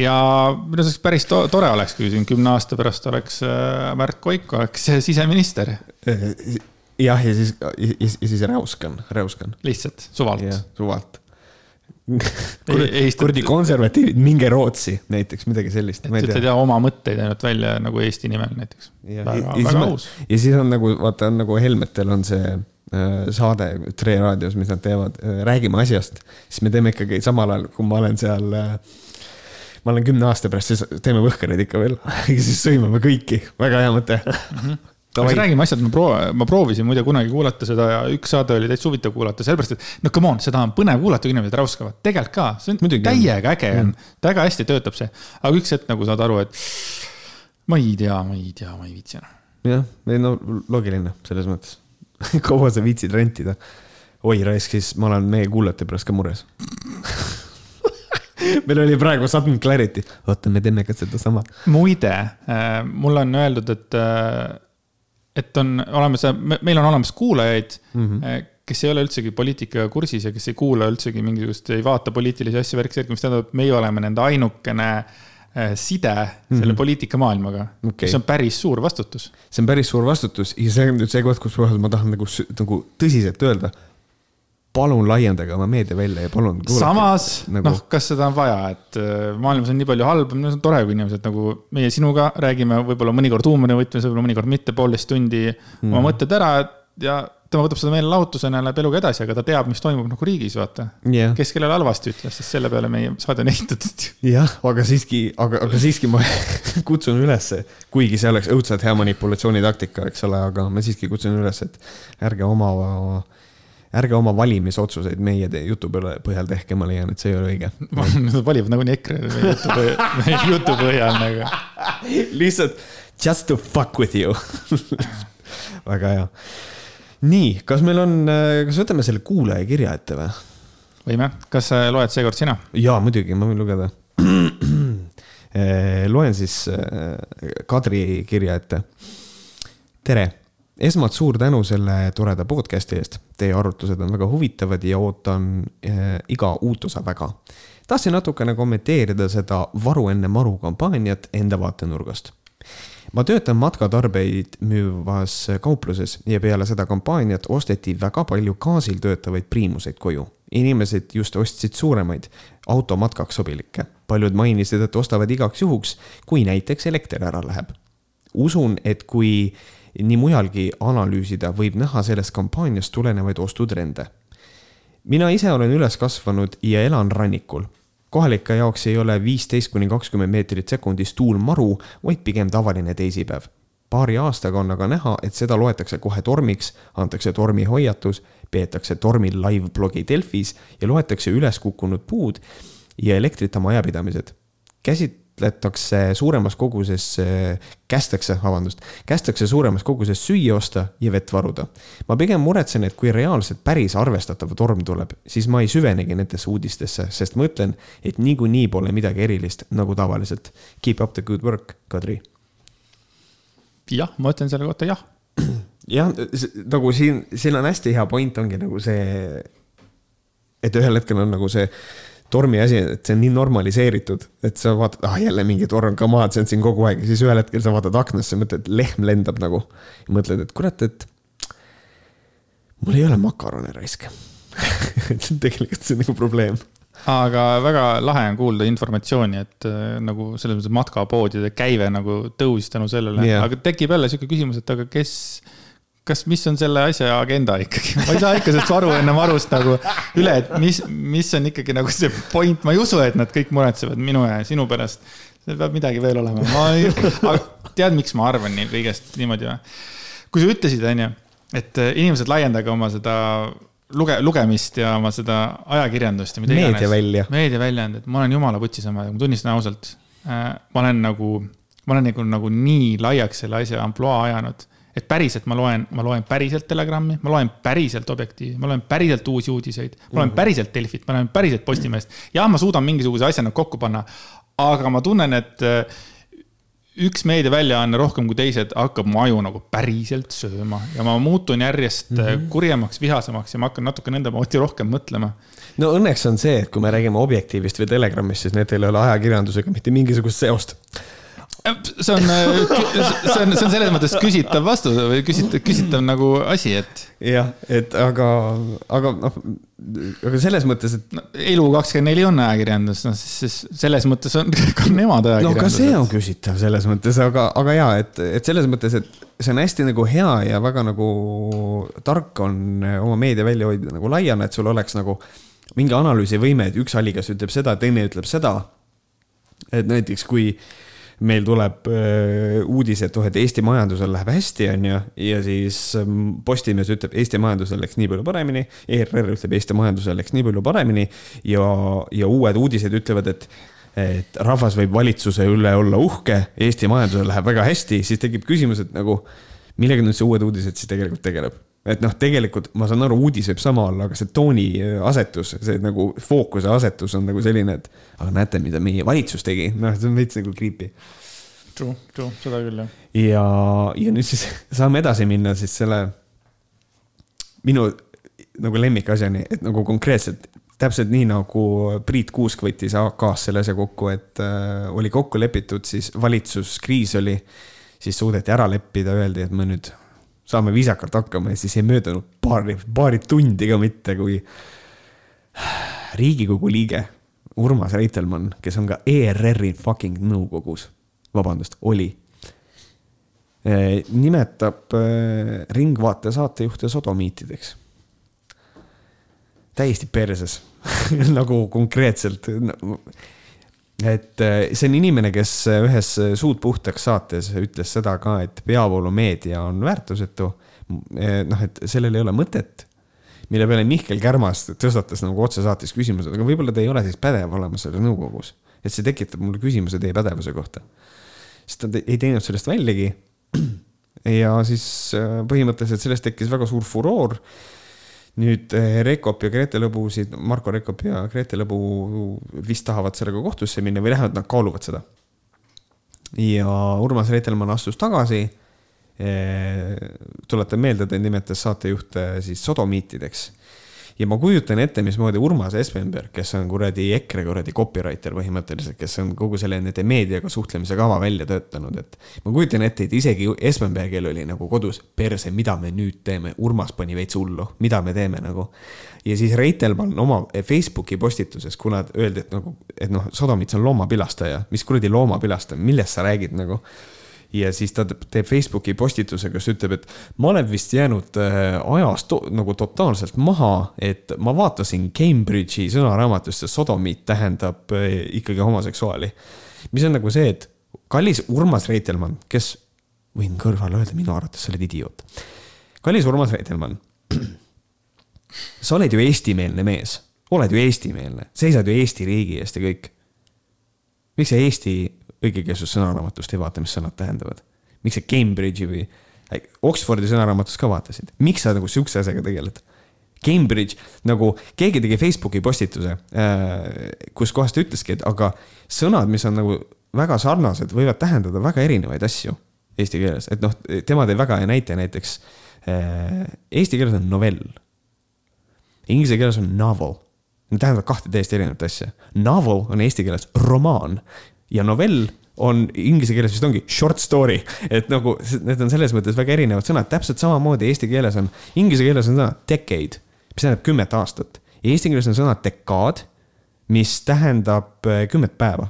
ja minu arust päris to tore oleks, kui siin kümne aasta pärast oleks äh, Märt Koik oleks siseminister. jah, ja siis, ja siis räuskan, räuskan. lihtsalt, suvalt. suvalt kuradi konservatiivid, minge Rootsi näiteks, midagi sellist. et ütled ja oma mõtteid ainult välja nagu Eesti nimel näiteks. ja siis on nagu, vaata, on nagu Helmetel on see Äh, saade Tre raadios, mis nad teevad, äh, räägime asjast, siis me teeme ikkagi samal ajal, kui ma olen seal. Äh, ma olen kümne aasta pärast, siis teeme võhkareid ikka veel ja siis sõimame kõiki, väga hea mõte mm. -hmm aga räägime asjad, ma proov-, ma proovisin muide kunagi kuulata seda ja üks saade oli täitsa huvitav kuulata, sellepärast et no come on, seda on põnev kuulata, kui inimesed räuskavad, tegelikult ka, see on Muidugi täiega äge on mm., väga hästi töötab see. aga üks hetk nagu saad aru, et ma ei tea, ma ei tea, ma ei viitsi enam. jah, ei no loogiline selles mõttes kaua sa viitsid rentida? oi raisk, siis ma olen meie kuulajate pärast ka mures meil oli praegu sudden clarity, oota, me teeme ka sedasama. muide äh,, mulle on öeldud, et äh,, et on olemas, meil on olemas kuulajaid mm, -hmm. kes ei ole üldsegi poliitikaga kursis ja kes ei kuula üldsegi mingisugust, ei vaata poliitilisi asju, värki, mis tähendab, et meie oleme nende ainukene äh, Äh, side selle mm -hmm. poliitikamaailmaga okay., mis on päris suur vastutus. see on päris suur vastutus ja see on nüüd see koht, kus ma tahan nagu, nagu tõsiselt öelda. palun laiendage oma meediavälja ja palun. samas nagu..., noh, kas seda on vaja, et äh, maailmas on nii palju halba, no see on tore, kui inimesed nagu meie sinuga räägime võib-olla mõnikord huumorivõtmes, võib-olla mõnikord mitte, poolteist tundi mm. oma mõtted ära ja tema võtab seda meelelahutusena ja läheb eluga edasi, aga ta teab, mis toimub nagu riigis, vaata yeah.. kes kellele halvasti ütles, sest selle peale meie saade on ehitatud. jah, aga siiski, aga, aga siiski ma kutsun ülesse, kuigi see oleks õudselt hea manipulatsioonitaktika, eks ole, aga ma siiski kutsun üles, et ärge oma, ärge oma valimisotsuseid meie jutu põhjal tehke, ma leian, et see ei ole õige. Nad valivad nagunii EKRE meie jutu, põhjal nagu. lihtsalt just to fuck with you väga hea nii, kas meil on, äh, kas võtame selle kuulajakirja ette või? võime, kas äh, loed seekord sina? jaa, muidugi, ma võin lugeda äh, loen siis Kadri kirja ette. tere, esmalt suur tänu selle toreda podcast'i eest. Teie arutlused on väga huvitavad ja ootan iga uut osa väga. tahtsin natukene kommenteerida seda varu enne maru kampaaniat enda vaatenurgast ma töötan matkatarbeid müüvas kaupluses ja peale seda kampaaniat osteti väga palju gaasil töötavaid priimuseid koju. inimesed just ostsid suuremaid, automatkaks sobilikke. paljud mainisid, et ostavad igaks juhuks, kui näiteks elekter ära läheb. usun, et kui nii mujalgi analüüsida, võib näha sellest kampaaniast tulenevaid ostutrende. mina ise olen üles kasvanud ja elan rannikul kohalike jaoks ei ole viisteist kuni kakskümmend meetrit sekundis tuul maru, vaid pigem tavaline teisipäev. paari aastaga on aga näha, et seda loetakse kohe tormiks, antakse tormihoiatus, peetakse tormil live-blogi Delfis ja loetakse üles kukkunud puud ja elektrita majapidamised. käsit-, käsitletakse suuremas koguses, kästakse, vabandust, kästakse suuremas koguses süüa osta ja vett varuda. ma pigem muretsen, et kui reaalselt päris arvestatav torm tuleb, siis ma ei süvenegi nendesse uudistesse, sest ma ütlen, et niikuinii pole midagi erilist, nagu tavaliselt. Keep up the good work, Kadri. jah, ma ütlen selle kohta jah. jah, nagu siin, siin on hästi hea point ongi nagu see, et ühel hetkel on nagu see tormi asi, et see on nii normaliseeritud, et sa vaatad, ah jälle mingi torm, come on, see on siin kogu aeg ja siis ühel hetkel sa vaatad aknasse, mõtled, lehm lendab nagu. mõtled, et kurat, et mul ei ole makarone raisk tegelikult see on nagu probleem aga väga lahe on kuulda informatsiooni, et äh, nagu selles mõttes matkapoodide käive nagu tõusis tänu sellele yeah., aga tekib jälle sihuke küsimus, et aga kes kas, mis on selle asja agenda ikkagi, ma ei saa ikka sellest aru ennem arust nagu üle, et mis, mis on ikkagi nagu see point, ma ei usu, et nad kõik muretsevad minu ja sinu pärast. seal peab midagi veel olema, ma ei, aga tead, miks ma arvan nii kõigest niimoodi või? kui sa ütlesid, onju, et äh, inimesed laiendage oma seda luge-, lugemist ja oma seda ajakirjandust ja mida iganes. meediavälja. meediaväljaanded, ma olen jumala putsisema, ma tunnistan ausalt. Äh, ma olen nagu, ma olen nagu, nagu nii laiaks selle asja ampluaa ajanud et päriselt ma loen, ma loen päriselt Telegrammi, ma loen päriselt Objektiivi, ma loen päriselt Uusi Uudiseid, ma loen mhm. päriselt Delfit, ma loen päriselt Postimeest. jah, ma suudan mingisuguse asja nagu kokku panna, aga ma tunnen, et äh, üks meediaväljaanne rohkem kui teised hakkab mu aju nagu päriselt sööma ja ma muutun järjest mm -hmm. kurjemaks, vihasemaks ja ma hakkan natuke nende moodi rohkem mõtlema. no õnneks on see, et kui me räägime Objektiivist või Telegrammist, siis need ei ole ajakirjandusega mitte mingisugust seost see on, see on, see on selles mõttes küsitav vastus või küsitav, küsitav nagu asi, et. jah, et aga, aga noh, aga selles mõttes, et no,. elu kakskümmend neli on ajakirjandus, noh siis selles mõttes on ka nemad ajakirjandus. no ka see on küsitav selles mõttes, aga, aga ja, et, et selles mõttes, et see on hästi nagu hea ja väga nagu tark on oma meedia välja hoida nagu laiana, et sul oleks nagu mingi analüüsivõime, et üks allikas ütleb seda, teine ütleb seda. et näiteks kui meil tuleb äh, uudis, et oh, et Eesti majandusel läheb hästi, on ju, ja siis ähm, Postimees ütleb, Eesti majandusel läks nii palju paremini. ERR ütleb, Eesti majandusel läks nii palju paremini ja, ja uued uudised ütlevad, et et rahvas võib valitsuse üle olla uhke, Eesti majandusel läheb väga hästi, siis tekib küsimus, et nagu millega nüüd see uued uudised siis tegelikult tegeleb et noh, tegelikult ma saan aru, uudis võib sama olla, aga see tooni äh, asetus, see nagu fookuse asetus on nagu selline, et aga näete, mida meie valitsus tegi, noh, see on veits nagu creepy. True, true, seda küll jah. ja, ja nüüd siis saame edasi minna siis selle minu nagu lemmikasjani, et nagu konkreetselt täpselt nii nagu Priit Kuusk võttis AK-s selle asja kokku, et äh, oli kokku lepitud, siis valitsuskriis oli, siis suudeti ära leppida, öeldi, et me nüüd saame viisakalt hakkama ja siis ei möödunud paari, paari tundi ka mitte, kui riigikogu liige Urmas Reitelmann, kes on ka ERR-i fucking nõukogus, vabandust, oli, eh, nimetab eh, Ringvaate saatejuhte sodomiitideks. täiesti perses nagu konkreetselt et äh, see on inimene, kes äh, ühes äh, Suud puhtaks saates ütles seda ka, et peavoolumeedia on väärtusetu. noh, et sellel ei ole mõtet. mille peale Mihkel Kärmas tõstatas nagu otsesaates küsimuse, aga võib-olla te ei ole siis pädev olema selles nõukogus. et see tekitab mulle küsimuse teie pädevuse kohta. siis ta ei teinud sellest väljagi. ja siis põhimõtteliselt sellest tekkis väga suur furoor nüüd eh, Rekop ja Grete Lõbusid, Marko Rekop ja Grete Lõbu vist tahavad sellega kohtusse minna või vähemalt nad kaaluvad seda. ja Urmas Reitelmann astus tagasi. Eh, tuletan meelde, ta nimetas saatejuhte siis sodomiitideks ja ma kujutan ette, mismoodi Urmas Espenberg, kes on kuradi EKRE kuradi copywriter põhimõtteliselt, kes on kogu selle nende meediaga suhtlemise kava välja töötanud, et. ma kujutan ette, et isegi Espenbergil oli nagu kodus perse, mida me nüüd teeme, Urmas pani veits hullu, mida me teeme nagu. ja siis Reitelmann oma Facebooki postituses, kuna öeldi, et nagu, et noh, Sodomits on loomapilastaja, mis kuradi loomapilastaja, millest sa räägid nagu ja siis ta teeb Facebooki postituse, kus ütleb, et ma olen vist jäänud äh, ajast to nagu totaalselt maha, et ma vaatasin Cambridge'i sõnaraamatust ja sodomiit tähendab äh, ikkagi homoseksuaali. mis on nagu see, et kallis Urmas Reitelmann, kes, võin kõrvale öelda, minu arvates sa oled idioot. kallis Urmas Reitelmann, sa oled ju eestimeelne mees, oled ju eestimeelne, seisad ju Eesti riigi eest ja kõik. miks sa Eesti õigekeelsus sõnaraamatust ei vaata, mis sõnad tähendavad. miks sa Cambridge'i või Oxfordi sõnaraamatust ka vaatasid, miks sa nagu sihukese asjaga tegeled? Cambridge, nagu keegi tegi Facebooki postituse, äh, kus kohas ta ütleski, et aga sõnad, mis on nagu väga sarnased, võivad tähendada väga erinevaid asju eesti keeles, et noh, tema tõi väga hea näite näiteks. Äh, eesti keeles on novell. Inglise keeles on novel. Need tähendavad kahte täiesti erinevat asja. Novel on eesti keeles romaan ja novell on inglise keeles vist ongi short story, et nagu need on selles mõttes väga erinevad sõnad, täpselt samamoodi eesti keeles on, inglise keeles on sõna decade, mis tähendab kümmet aastat. Eesti keeles on sõna dekaad, mis tähendab äh, kümmet päeva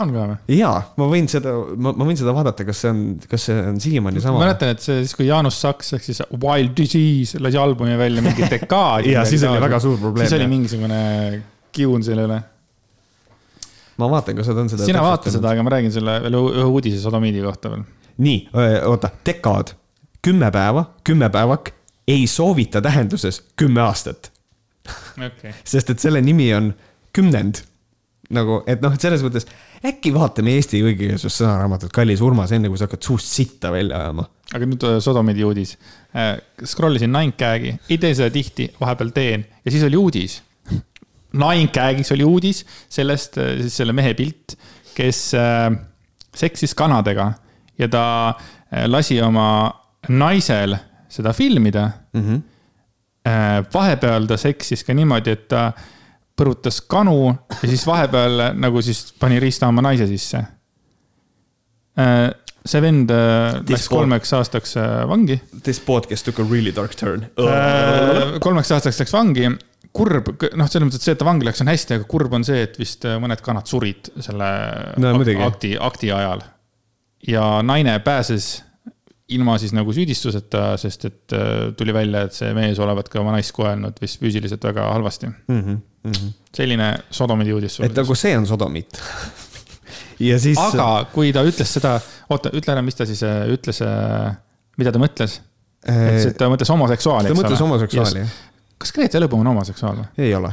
on ka või? jaa, ma võin seda, ma, ma võin seda vaadata, kas see on, kas see on siiamaani sama. ma mäletan, et see siis, kui Jaanus Saks ehk siis Wild Disease lasi albumi välja mingi dekaad ja siis oli väga suur probleem. siis oli mingisugune kiun selle üle. Ma vaatan, kas nad on seda. sina vaata seda, aga ma räägin selle veel ühe uudise sodomiidi kohta veel. nii, oota, dekaad, kümme päeva, kümme päevak, ei soovita tähenduses kümme aastat okay.. sest et selle nimi on kümnend nagu, et noh, et selles mõttes äkki vaatame Eesti õigekeelsust sõnaraamatut Kallis Urmas, enne kui sa hakkad suust sitta välja ajama. aga nüüd Sodomidi uudis. Äh, scroll isin Ninecag'i, ei tee seda tihti, vahepeal teen ja siis oli uudis. Ninecag'is oli uudis sellest, äh, siis selle mehe pilt, kes seksis kanadega ja ta lasi oma naisel seda filmida mm. -hmm. vahepeal ta seksis ka niimoodi, et ta põrutas kanu ja siis vahepeal nagu siis pani riista oma naise sisse. Äh, see vend äh, This läks kolmeks aastaks äh, vangi. This podcast took a really dark turn. kolmeks aastaks läks vangi kurb, noh, selles mõttes, et see, et ta vangi läks, on hästi, aga kurb on see, et vist mõned kanad surid selle no, akti, akti ajal. ja naine pääses ilma siis nagu süüdistuseta, sest et tuli välja, et see mees olevat ka oma naist kohelnud vist füüsiliselt väga halvasti mm. -hmm mm. -hmm. selline sodomidi uudis. et nagu see on sodomit ja siis. aga kui ta ütles seda, oota, ütle ära, mis ta siis äh, ütles, äh, mida ta mõtles? et ta mõtles homoseksuaali, ta mõtles homoseksuaali, jah. Kas Grete Lõbu on homoseksuaal või? ei ole.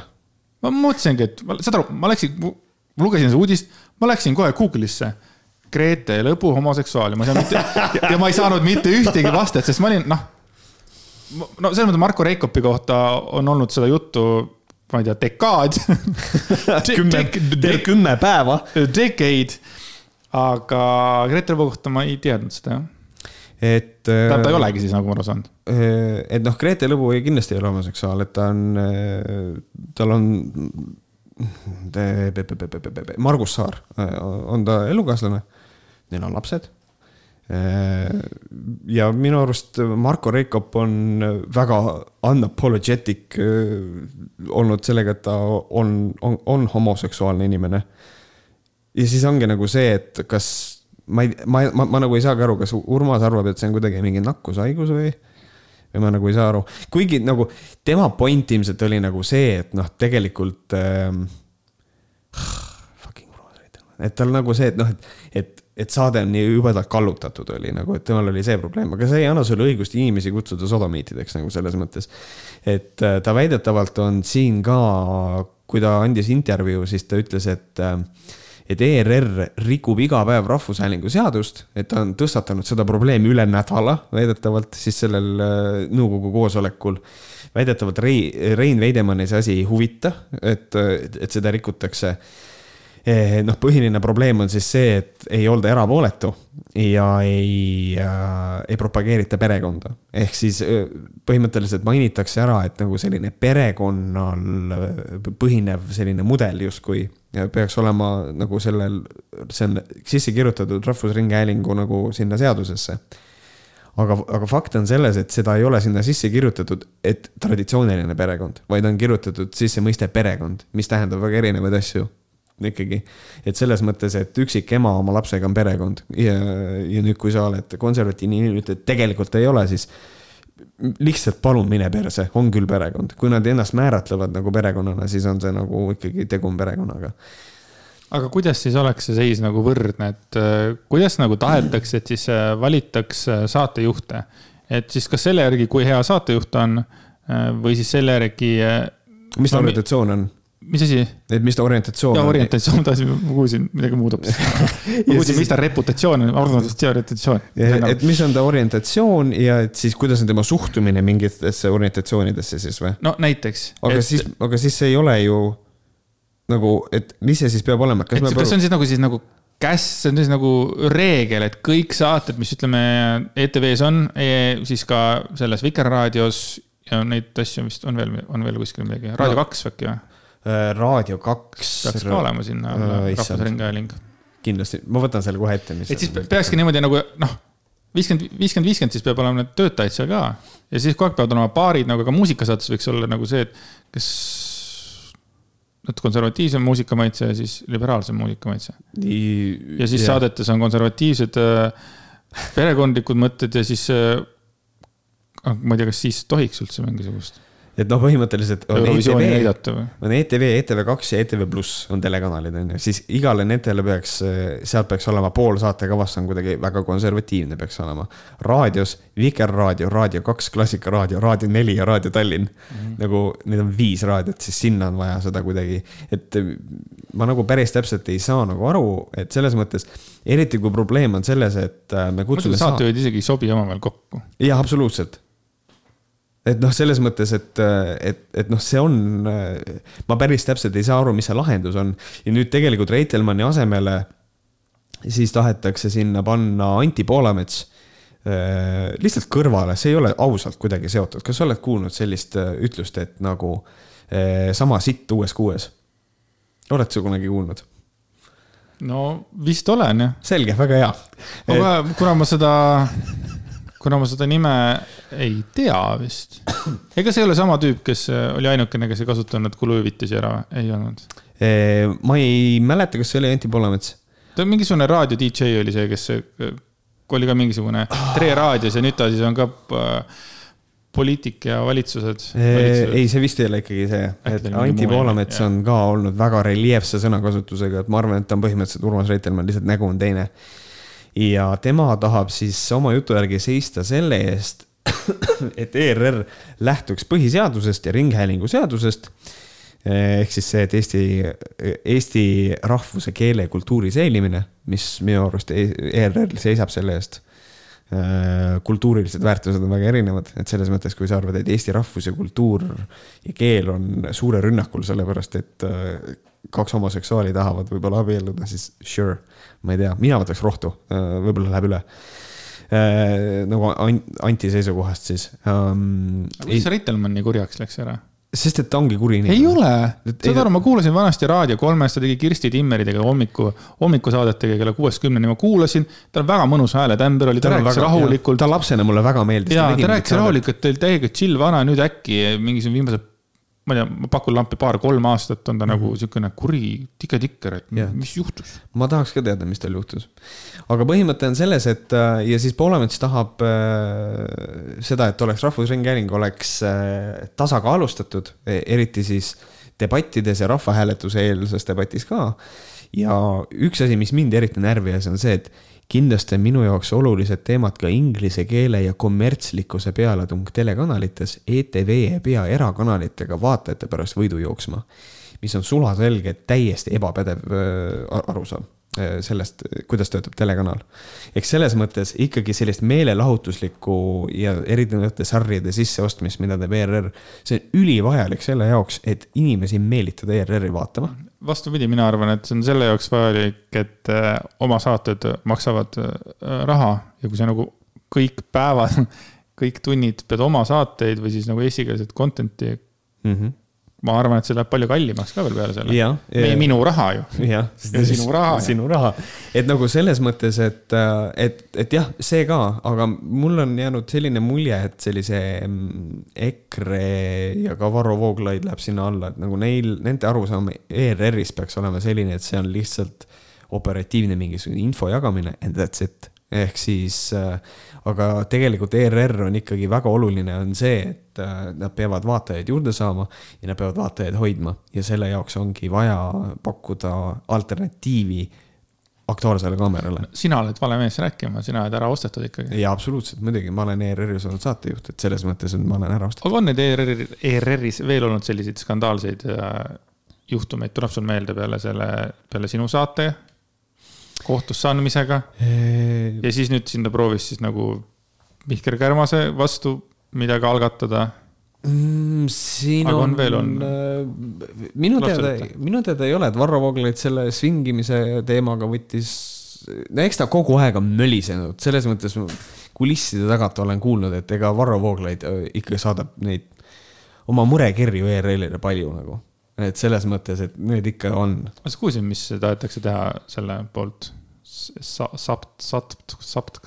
ma mõtlesingi, et saad aru, ma läksin, lugesin seda uudist, ma läksin kohe Google'isse Grete Lõbu homoseksuaal ja ma ei saanud mitte, ja ma ei saanud mitte ühtegi vastet, sest ma olin, noh. no selles mõttes Marko Reikopi kohta on olnud seda juttu ma ei tea, dekaad kümme, kümme päeva. Decade, aga Grete Lõbu kohta ma ei teadnud seda, jah. Et. ta, ta ei olegi siis, nagu ma aru saan. Äh, et noh, Grete Lõbu kindlasti ei ole homoseksuaal, et ta on, äh, tal on. Margus Saar äh, on ta elukaaslane, neil on lapsed ja minu arust Marko Reikop on väga unapologetic äh, olnud sellega, et ta on, on, on homoseksuaalne inimene. ja siis ongi nagu see, et kas ma ei, ma, ma, ma nagu ei saagi aru, kas Urmas arvab, et see on kuidagi mingi nakkushaigus või või ma nagu ei saa aru, kuigi nagu tema point ilmselt oli nagu see, et noh, tegelikult ähm,. Fucking Urmas Reitelmann, et tal nagu see, et noh, et, et et saade on nii jubedalt kallutatud oli nagu, et temal oli see probleem, aga see ei anna sulle õigust inimesi kutsuda sodomiitideks nagu selles mõttes. et äh, ta väidetavalt on siin ka, kui ta andis intervjuu, siis ta ütles, et äh, et ERR rikub iga päev Rahvushäälingu seadust, et ta on tõstatanud seda probleemi üle nädala väidetavalt siis sellel äh, nõukogu koosolekul. väidetavalt Rei-, Rein Veidemanni see asi ei huvita, et, et seda rikutakse Eh, noh, põhiline probleem on siis see, et ei olda erapooletu ja ei äh,, ei propageerita perekonda. ehk siis äh, põhimõtteliselt mainitakse ära, et nagu selline perekonnal äh, põhinev selline mudel justkui peaks olema nagu sellel, see on sisse kirjutatud Rahvusringhäälingu nagu sinna seadusesse aga, aga fakt on selles, et seda ei ole sinna sisse kirjutatud, et traditsiooniline perekond, vaid on kirjutatud sisse mõiste perekond, mis tähendab väga erinevaid asju ikkagi. et selles mõttes, et üksik ema oma lapsega on perekond ja, ja nüüd, kui sa oled konservatiivne inimene, ütled, tegelikult ei ole, siis lihtsalt palun mine perse, on küll perekond, kui nad ennast määratlevad nagu perekonnana, siis on see nagu ikkagi tegu on perekonnaga aga kuidas siis oleks see seis nagu võrdne, et äh, kuidas nagu tahetakse, et siis äh, valitaks äh, saatejuhte? et siis kas selle järgi, kui hea saatejuht on või siis selle järgi. mis ta orientatsioon on? Mis asi? et mis ta orientatsioon on? orientatsioon, tahtsin, ma kuulsin midagi muud hoopis ma kuulsin, mis ta reputatsioon on, organisatsioon, orientatsioon. et mis on ta orientatsioon ja et siis kuidas on tema suhtumine mingitesse orientatsioonidesse siis või? no näiteks. aga et... siis, aga siis see ei ole ju nagu, et mis see siis peab olema? kas, see on siis nagu, siis nagu käss, see on siis nagu reegel, et kõik saated, mis ütleme ETV-s on e, siis ka selles Vikerraadios ja neid asju vist on veel, on veel kuskil midagi, Raadio no. kaks äkki või? Äh, raadio kaks. peaks ka olema sinna äh, Rahvusringhääling. kindlasti, ma võtan selle kohe ette. et siis peakski niimoodi nagu noh, viiskümmend, viiskümmend, viiskümmend, siis peab olema need töötajad seal ka. ja siis kogu aeg peavad olema paarid nagu ka muusikasaates võiks olla nagu see, et kes et konservatiivsem muusikamaitse ja siis liberaalsem muusikamaitse. ja siis yeah. saadetes on konservatiivsed äh, perekondlikud mõtted ja siis äh,, ma ei tea, kas siis tohiks üldse mingisugust et noh, põhimõtteliselt on Eurovisiooni ETV, on ETV, ETV2 ja ETV Pluss on telekanalid, on ju, siis igale nendele peaks, sealt peaks olema pool saatekavast on kuidagi väga konservatiivne peaks olema. raadios Vikerraadio, Raadio kaks, Klassikaraadio, Raadio neli ja Raadio Tallinn mm. -hmm. nagu need on viis raadiot, siis sinna on vaja seda kuidagi, et ma nagu päris täpselt ei saa nagu aru, et selles mõttes, eriti kui probleem on selles, et äh, me kutsume. saatejuhid isegi ei sobi omavahel kokku. jah, absoluutselt et noh, selles mõttes, et, et, et noh, see on, ma päris täpselt ei saa aru, mis see lahendus on. ja nüüd tegelikult Reitelmanni asemele siis tahetakse sinna panna Anti Poolamets äh, lihtsalt kõrvale, see ei ole ausalt kuidagi seotud. kas sa oled kuulnud sellist äh, ütlust, et nagu äh, sama sitt uues kuues? oled sa kunagi kuulnud? no vist olen jah. selge, väga hea. kuna ma seda kuna ma seda nime ei tea vist. ega see ei ole sama tüüp, kes äh, oli ainukene, kes ei kasutanud kuluhüvitisi ära, ei olnud? ma ei mäleta, kas see oli Anti Poolamets. ta mingisugune raadio DJ oli see, kes äh, oli ka mingisugune Tre raadios ja nüüd ta siis on ka äh, poliitik ja valitsused, valitsused.. ei, see vist ei ole ikkagi see, et Anti Poolamets on ka olnud väga reljeefse sõnakasutusega, et ma arvan, et ta on põhimõtteliselt Urmas Reitelmann, lihtsalt nägu on teine ja tema tahab siis oma jutu järgi seista selle eest, et ERR lähtuks põhiseadusest ja ringhäälingu seadusest. ehk siis see, et Eesti, Eesti rahvuse, keele ja kultuuri säilimine, mis minu arust ERR seisab selle eest kultuurilised väärtused on väga erinevad, et selles mõttes, kui sa arvad, et eesti rahvus ja kultuur ja keel on suure rünnakul, sellepärast et kaks homoseksuaali tahavad võib-olla abielluda, siis sure, ma ei tea, mina võtaks rohtu, äh, võib-olla läheb üle äh, nagu anti seisukohast siis um,. kuidas Reitelmann nii kurjaks läks ära? Sest et ta ongi kuri inimene. ei ole, saad aru, ma kuulasin vanasti Raadio kolmes, ta tegi Kirsti Timmeridega hommiku, hommikusaadetega kella kuuest kümneni, ma kuulasin. tal on väga mõnus hääletämber oli, ta rääkis väga, rahulikult. ta lapsena mulle väga meeldis. ja ta rääkis rahulikult, ta oli täiega chill vana, nüüd äkki mingisugune viimased ma ei tea, ma pakun lampi paar-kolm aastat on ta mm -hmm. nagu mhm. siukene kuri tiketikker, et yeah. mis juhtus. ma tahaks ka teada, mis tal juhtus. aga põhimõte on selles, et äh, ja siis Poolamets tahab äh, seda, et oleks Rahvusringhääling oleks äh, tasakaalustatud, e, eriti siis debattides ja rahvahääletuse eelses debatis ka. ja üks asi, mis mind eriti närvi ajas, on see, et kindlasti on minu jaoks olulised teemad ka inglise keele ja kommertslikkuse pealetung telekanalites. ETV ei pea erakanalitega vaatajate pärast võidu jooksma, mis on sulaselge täiesti ebapädev arusaam sellest, kuidas töötab telekanal. eks selles mõttes ikkagi sellist meelelahutuslikku ja erinevate sarjade sisseostmist, mida teeb ERR, see on ülivajalik selle jaoks, et inimesi meelitada ERR-i vaatama vastupidi, mina arvan, et see on selle jaoks vajalik, et äh, oma saated maksavad äh, raha ja kui sa nagu kõik päevad, kõik tunnid pead oma saateid või siis nagu eestikeelset content'i mm. -hmm ma arvan, et see läheb palju kallimaks ka veel peale selle. minu raha ju. jah, sinu raha. sinu raha, et nagu selles mõttes, et, et, et jah, see ka, aga mul on jäänud selline mulje, et sellise mm, EKRE ja ka Varro Vooglaid läheb sinna alla, et nagu neil, nende arusaam ERR-is peaks olema selline, et see on lihtsalt operatiivne mingisugune info jagamine and that's it ehk siis äh, aga tegelikult ERR on ikkagi väga oluline, on see, et äh, nad peavad vaatajaid juurde saama ja nad peavad vaatajaid hoidma ja selle jaoks ongi vaja pakkuda alternatiivi Aktuaalsele kaamerale. sina oled vale mees rääkima, sina oled ära ostetud ikkagi. jaa, absoluutselt, muidugi, ma olen ERR-is olnud saatejuht, et selles mõttes on, ma olen ära ostetud. aga on neid ERR-i, ERR-is veel olnud selliseid skandaalseid äh, juhtumeid, tuleb sul meelde peale selle, peale sinu saate kohtusse andmisega. ja siis nüüd siin ta proovis siis nagu Mihkel Kärmase vastu midagi algatada mm,. siin Aga on, on veel on. Äh, minu teada, minu teada ei ole, et Varro Vooglaid selle svingimise teemaga võttis, no eks ta kogu aeg on mölisenud, selles mõttes kulisside tagant olen kuulnud, et ega Varro Vooglaid äh, ikka saadab neid oma murekirju ERR-ile palju nagu. Et selles mõttes, et need ikka on. ma just kuulsin, mis tahetakse teha selle poolt sa,. Sapt, sapt, sapt.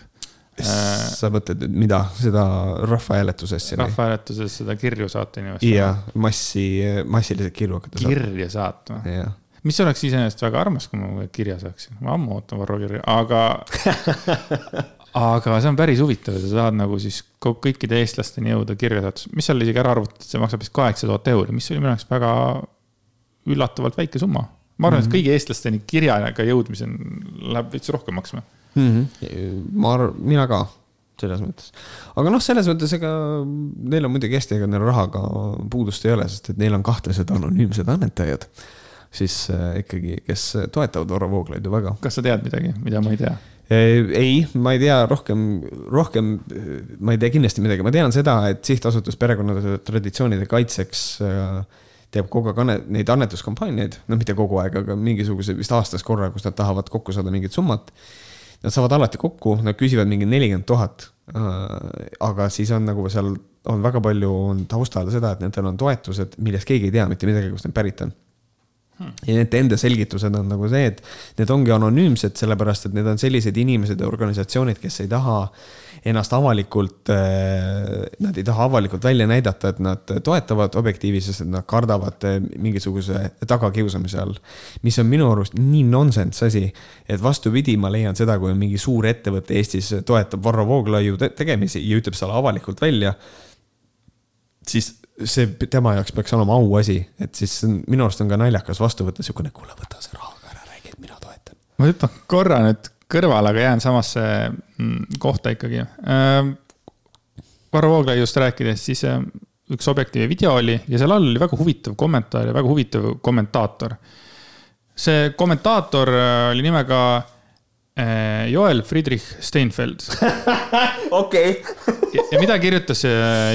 sa mõtled mida, seda rahvahääletusesse? rahvahääletuses seda kirju saata inimestele? jah, massi, massiliselt kirju hakata saatma. kirja saatma? mis oleks iseenesest väga armas, kui ma kirja saaksin, ma ammu ootan Varro kirja, aga aga see on päris huvitav, sa saad nagu siis kõikide eestlasteni jõuda kirjasaatus, mis seal isegi ära arvutati, see maksab vist kaheksa tuhat euri, mis oli minu jaoks väga üllatavalt väike summa. ma arvan mm, -hmm. et mhm. kõigi eestlasteni kirjaga jõudmisel läheb veits rohkem maksma mm. -hmm. ma arvan, mina ka selles mõttes. aga noh, selles mõttes, ega neil on muidugi hästi, ega neil rahaga puudust ei ole, sest et neil on kahtlased anonüümsed annetajad. siis äh, ikkagi, kes toetavad Varro Vooglaidu väga. kas sa tead midagi, mida ma ei tea? Ei, ma ei tea rohkem, rohkem, ma ei tea kindlasti midagi, ma tean seda, et sihtasutus perekonnade traditsioonide kaitseks äh, teeb kogu aeg anne, neid annetuskampaaniaid, no mitte kogu aeg, aga mingisuguse vist aastas korra, kus nad tahavad kokku saada mingit summat. Nad saavad alati kokku, nad küsivad mingi nelikümmend tuhat. Äh, aga siis on nagu seal on väga palju on taustal seda, et nendel on toetused, millest keegi ei tea mitte midagi, kust need pärit on ja nende enda selgitused on nagu see, et need ongi anonüümsed, sellepärast et need on sellised inimesed ja organisatsioonid, kes ei taha ennast avalikult, äh, nad ei taha avalikult välja näidata, et nad toetavad objektiivi, sest et nad kardavad äh, mingisuguse tagakiusamise all. mis on minu arust nii nonsense asi, et vastupidi, ma leian seda, kui mingi suur ettevõte Eestis toetab Varro Vooglaiu tegemisi ja ütleb selle avalikult välja, siis see tema jaoks peaks olema auasi, et siis minu arust on ka naljakas vastu võtta siukene, kuule, võta see raha ka ära, räägi, et mina toetan. ma hüppan korra nüüd kõrvale, aga jään samasse mm, kohta ikkagi. Äh, Varro Vooglaiust rääkides, siis äh, üks Objektiivi video oli ja seal all oli väga huvitav kommentaar ja väga huvitav kommentaator. see kommentaator äh, oli nimega Joel Friedrich Steinfeld. okei. ja mida kirjutas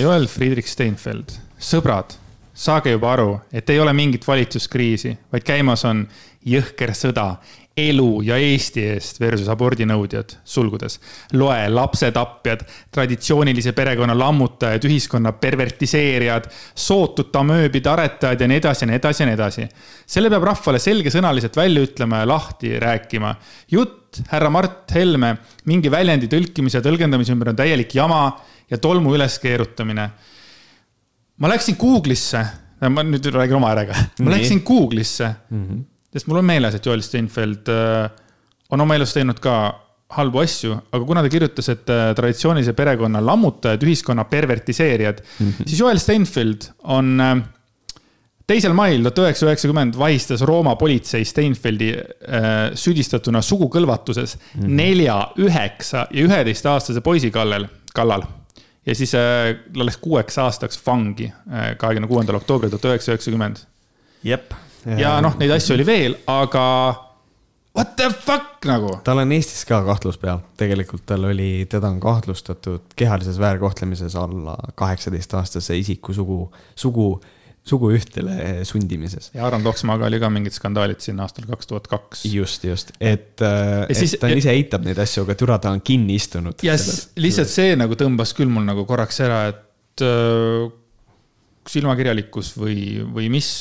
Joel Friedrich Steinfeld? Sõbrad, saage juba aru, et ei ole mingit valitsuskriisi, vaid käimas on jõhker sõda elu ja Eesti eest versus abordinõudjad, sulgudes. loe lapsetapjad, traditsioonilise perekonna lammutajad, ühiskonna pervertiseerijad, sootute amööbide aretajad ja nii edasi ja nii edasi ja nii edasi. selle peab rahvale selgesõnaliselt välja ütlema ja lahti rääkima. jutt härra Mart Helme mingi väljendi tõlkimise ja tõlgendamise ümber on täielik jama ja tolmu üleskeerutamine ma läksin Google'isse, ma nüüd räägin oma äärega, ma Nii. läksin Google'isse mm, -hmm. sest mul on meeles, et Joel Steinfeld äh, on oma elus teinud ka halbu asju, aga kuna ta kirjutas, et äh, traditsioonilise perekonna lammutajad, ühiskonna pervertiseerijad mm, -hmm. siis Joel Steinfeld on äh, teisel mail tuhat üheksasada üheksakümmend vahistas Rooma politsei Steinfeldi äh, süüdistatuna sugukõlvatuses mm -hmm. nelja, üheksa ja üheteistaastase poisi kallal, kallal ja siis äh, ta läks kuueks aastaks vangi, äh, kahekümne kuuendal oktoobril tuhat üheksasada üheksakümmend. jep. ja noh, neid asju oli veel, aga what the fuck nagu. tal on Eestis ka kahtlus peal, tegelikult tal oli, teda on kahtlustatud kehalises väärkohtlemises alla kaheksateistaastase isiku sugu, sugu suguühtele sundimises. ja Aron Loksmaaga oli ka mingid skandaalid siin aastal kaks tuhat kaks. just, just, et, äh, et siis, ta ise eitab neid asju, aga türa, ta on kinni istunud. ja lihtsalt see nagu tõmbas küll mul nagu korraks ära, et äh, silmakirjalikkus või, või mis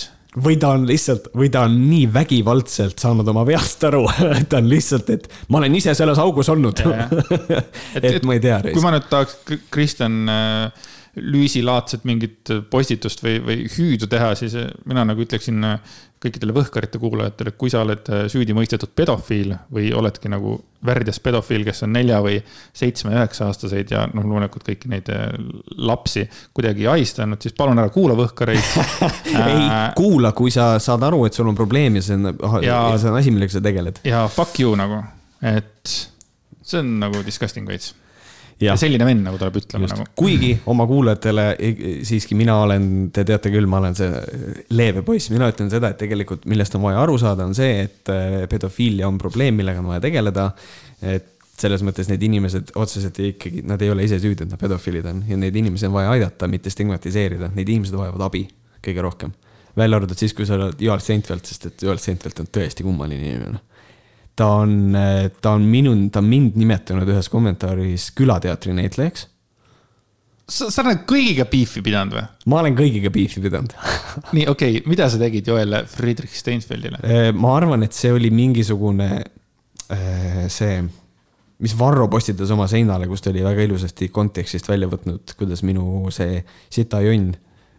või ta on lihtsalt, või ta on nii vägivaldselt saanud oma veast aru ta on lihtsalt, et ma olen ise selles augus olnud et, et, et ma ei tea. kui ma nüüd tahaks Kristjan äh, lüüsilaadset mingit postitust või, või hüüdu teha, siis mina nagu ütleksin kõikidele Võhkarite kuulajatele, kui sa oled süüdi mõistetud pedofiil või oledki nagu värdjas pedofiil, kes on nelja või seitsme-üheksa-aastaseid ja noh, loomulikult kõiki neid äh, lapsi kuidagi ahistanud, siis palun ära kuula Võhkareid. Ei, kuula, kui sa saad aru, et sul on probleem ja see on, ja see on asi, millega sa tegeled. ja fuck you nagu, et see on nagu disgusting veits ja selline vend, nagu tuleb ütlema nagu. kuigi oma kuulajatele siiski mina olen, te teate küll, ma olen see leebe poiss, mina ütlen seda, et tegelikult millest on vaja aru saada, on see, et äh, pedofiilia on probleem, millega on vaja tegeleda. et selles mõttes need inimesed otseselt ikkagi, nad ei ole ise süüdi, et nad pedofiilid on ja neid inimesi on vaja aidata, mitte stigmatiseerida, need inimesed vajavad abi kõige rohkem. välja arvatud siis, kui sa oled Joel Seinfeld, sest et Joel Seinfeld on tõesti kummaline inimene ta on, ta on minu, ta on mind nimetanud ühes kommentaaris külateatri näitlejaks. sa, sa oled kõigiga beefi pidanud või? ma olen kõigiga beefi pidanud nii, okei okay,, mida sa tegid Joel Friedrich Steinfeldile? Äh, ma arvan, et see oli mingisugune äh, see, mis Varro postitas oma seinale, kus ta oli väga ilusasti kontekstist välja võtnud, kuidas minu see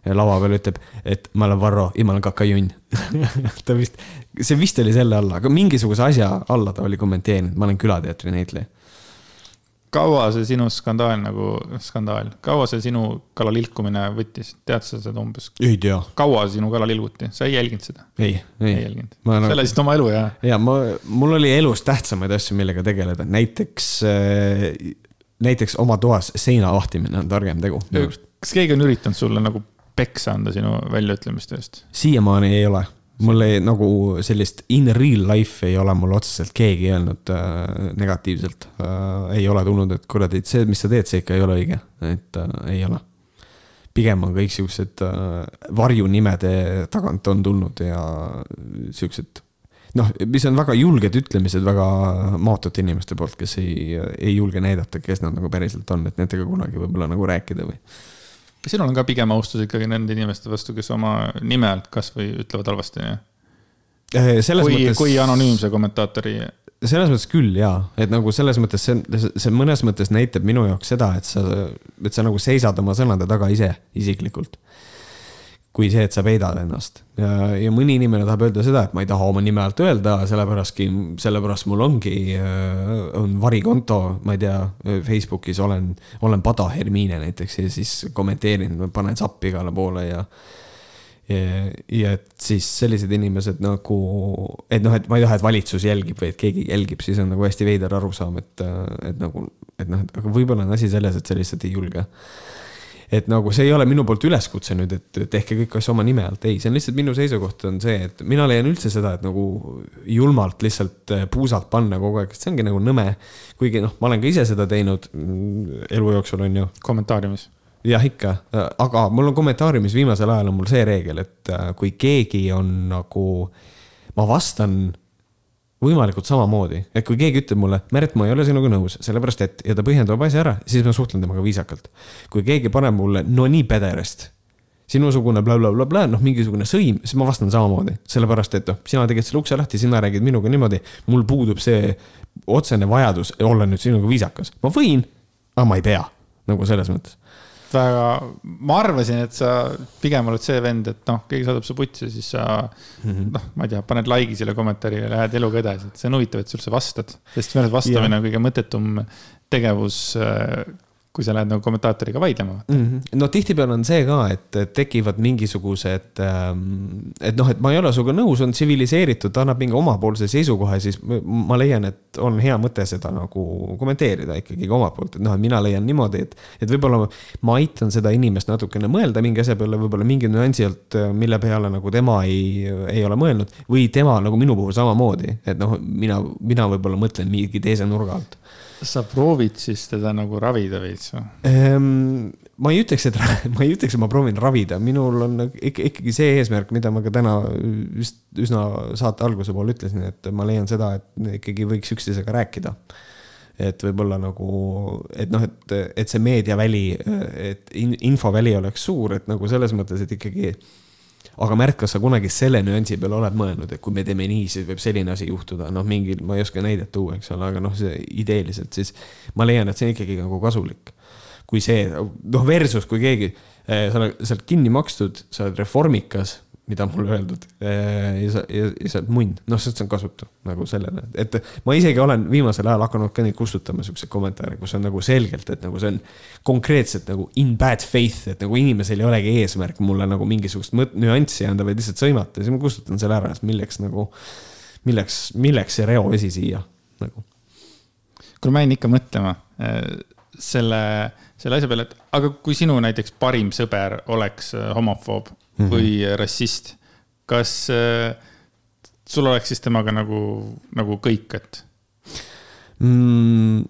sitajonn lava peal ütleb, et ma olen Varro ja ma olen kakajunn ta vist, see vist oli selle alla, aga mingisuguse asja alla ta oli kommenteerinud, ma olen külateatri näitleja kaua see sinu skandaal nagu, skandaal, kaua see sinu kallal ilkumine võttis, tead sa seda umbes? ei tea. kaua sinu kallal ilguti, sa ei jälginud seda? ei, ei, ei jälginud. sa elasid oma elu ja? ja ma, mul oli elus tähtsamaid asju, millega tegeleda, näiteks äh,, näiteks oma toas seina vahtimine on targem tegu. kas keegi on üritanud sulle nagu peksa anda sinu väljaütlemiste eest? siiamaani ei ole mul ei, nagu sellist in real life ei ole mul otseselt keegi öelnud äh, negatiivselt äh,. ei ole tulnud, et kuradi, see, mis sa teed, see ikka ei ole õige, et äh, ei ole. pigem on kõik siuksed äh, varjunimede tagant on tulnud ja siuksed noh, mis on väga julged ütlemised väga maotute inimeste poolt, kes ei, ei julge näidata, kes nad nagu päriselt on, et nendega kunagi võib-olla nagu rääkida või sinul on ka pigem austus ikkagi nende inimeste vastu, kes oma nime alt kasvõi ütlevad halvasti? Eh, kui mõttes..., kui anonüümse kommentaatori. selles mõttes küll jaa, et nagu selles mõttes see, see mõnes mõttes näitab minu jaoks seda, et sa, et sa nagu seisad oma sõnade taga ise isiklikult kui see, et sa peidad ennast. ja, ja mõni inimene tahab öelda seda, et ma ei taha oma nime alt öelda, sellepäraski, sellepärast mul ongi, äh, on varikonto, ma ei tea, Facebookis olen, olen Pada Hermine näiteks ja siis kommenteerin, panen sappi igale poole ja ja, ja et siis sellised inimesed nagu, et noh, et ma ei taha, et valitsus jälgib või et keegi jälgib, siis on nagu hästi veider arusaam, et, et nagu, et noh, aga võib-olla on asi selles, et sa lihtsalt ei julge et nagu see ei ole minu poolt üleskutse nüüd, et tehke kõik asju oma nime alt, ei, see on lihtsalt minu seisukoht on see, et mina leian üldse seda, et nagu julmalt lihtsalt äh, puusalt panna kogu aeg, see ongi nagu nõme. kuigi noh, ma olen ka ise seda teinud mm, elu jooksul on ju. kommentaariumis jah, ikka, aga mul on kommentaariumis viimasel ajal on mul see reegel, et äh, kui keegi on nagu, ma vastan võimalikult samamoodi, et kui keegi ütleb mulle, Märt, ma ei ole sinuga nõus, sellepärast et ja ta põhjendab asja ära, siis ma suhtlen temaga viisakalt. kui keegi paneb mulle no nii pederast, sinusugune blablabla bla, bla, noh, mingisugune sõim, siis ma vastan samamoodi, sellepärast et noh, sina tegid selle ukse lahti, sina räägid minuga niimoodi, mul puudub see otsene vajadus olla nüüd sinuga viisakas, ma võin, aga ma ei pea, nagu selles mõttes väga, ma arvasin, et sa pigem oled see vend, et noh, keegi saadab su putsi, siis sa mm -hmm. noh, ma ei tea, paned like'i selle kommentaari ja lähed eluga edasi, et see on huvitav, et sa üldse vastad. sest minu arust vastamine yeah. on kõige mõttetum tegevus äh, kui sa lähed nagu kommentaatoriga vaidlema mm. -hmm. no tihtipeale on see ka, et tekivad mingisugused, ähm, et noh, et ma ei ole sinuga nõus, on tsiviliseeritud, ta annab mingi omapoolse seisukoha, siis ma leian, et on hea mõte seda nagu kommenteerida ikkagi ka omalt poolt, et noh, et mina leian niimoodi, et, et võib-olla ma aitan seda inimest natukene mõelda mingi asja peale, võib-olla mingi nüansi alt, mille peale nagu tema ei, ei ole mõelnud või tema nagu minu puhul samamoodi, et noh, mina, mina võib-olla mõtlen mingi teise nurga alt sa proovid siis teda nagu ravida veits või ehm,? ma ei ütleks, et, ma ei ütleks, et ma proovin ravida, minul on ikka, ikkagi see eesmärk, mida ma ka täna vist üsna saate alguse poole ütlesin, et ma leian seda, et ikkagi võiks üksteisega rääkida. et võib-olla nagu, et noh, et, et see meediaväli, et infoväli oleks suur, et nagu selles mõttes, et ikkagi aga Märt, kas sa kunagi selle nüansi peale oled mõelnud, et kui me teeme nii, siis võib selline asi juhtuda, noh, mingil, ma ei oska näidet tuua, eks ole, aga noh, see ideeliselt siis ma leian, et see on ikkagi nagu kasulik. kui see, noh, versus kui keegi, eh, sa oled sealt kinni makstud, sa oled reformikas mida mulle öeldud. Äh, ja sa, ja, sa oled munn, noh, see on kasutu nagu sellele, et ma isegi olen viimasel ajal hakanud ka neid kustutama, siukseid kommentaare, kus on nagu selgelt, et nagu see on konkreetselt nagu in bad faith, et nagu inimesel ei olegi eesmärk mulle nagu mingisugust nüanssi anda, vaid lihtsalt sõimata. Ja siis ma kustutan selle ära, et milleks nagu, milleks, milleks see reovesi siia nagu. kuule, ma jäin ikka mõtlema äh, selle, selle asja peale, et aga kui sinu näiteks parim sõber oleks äh, homofoob mm -hmm. või rassist. kas äh, sul oleks siis temaga nagu, nagu kõik, et mm,?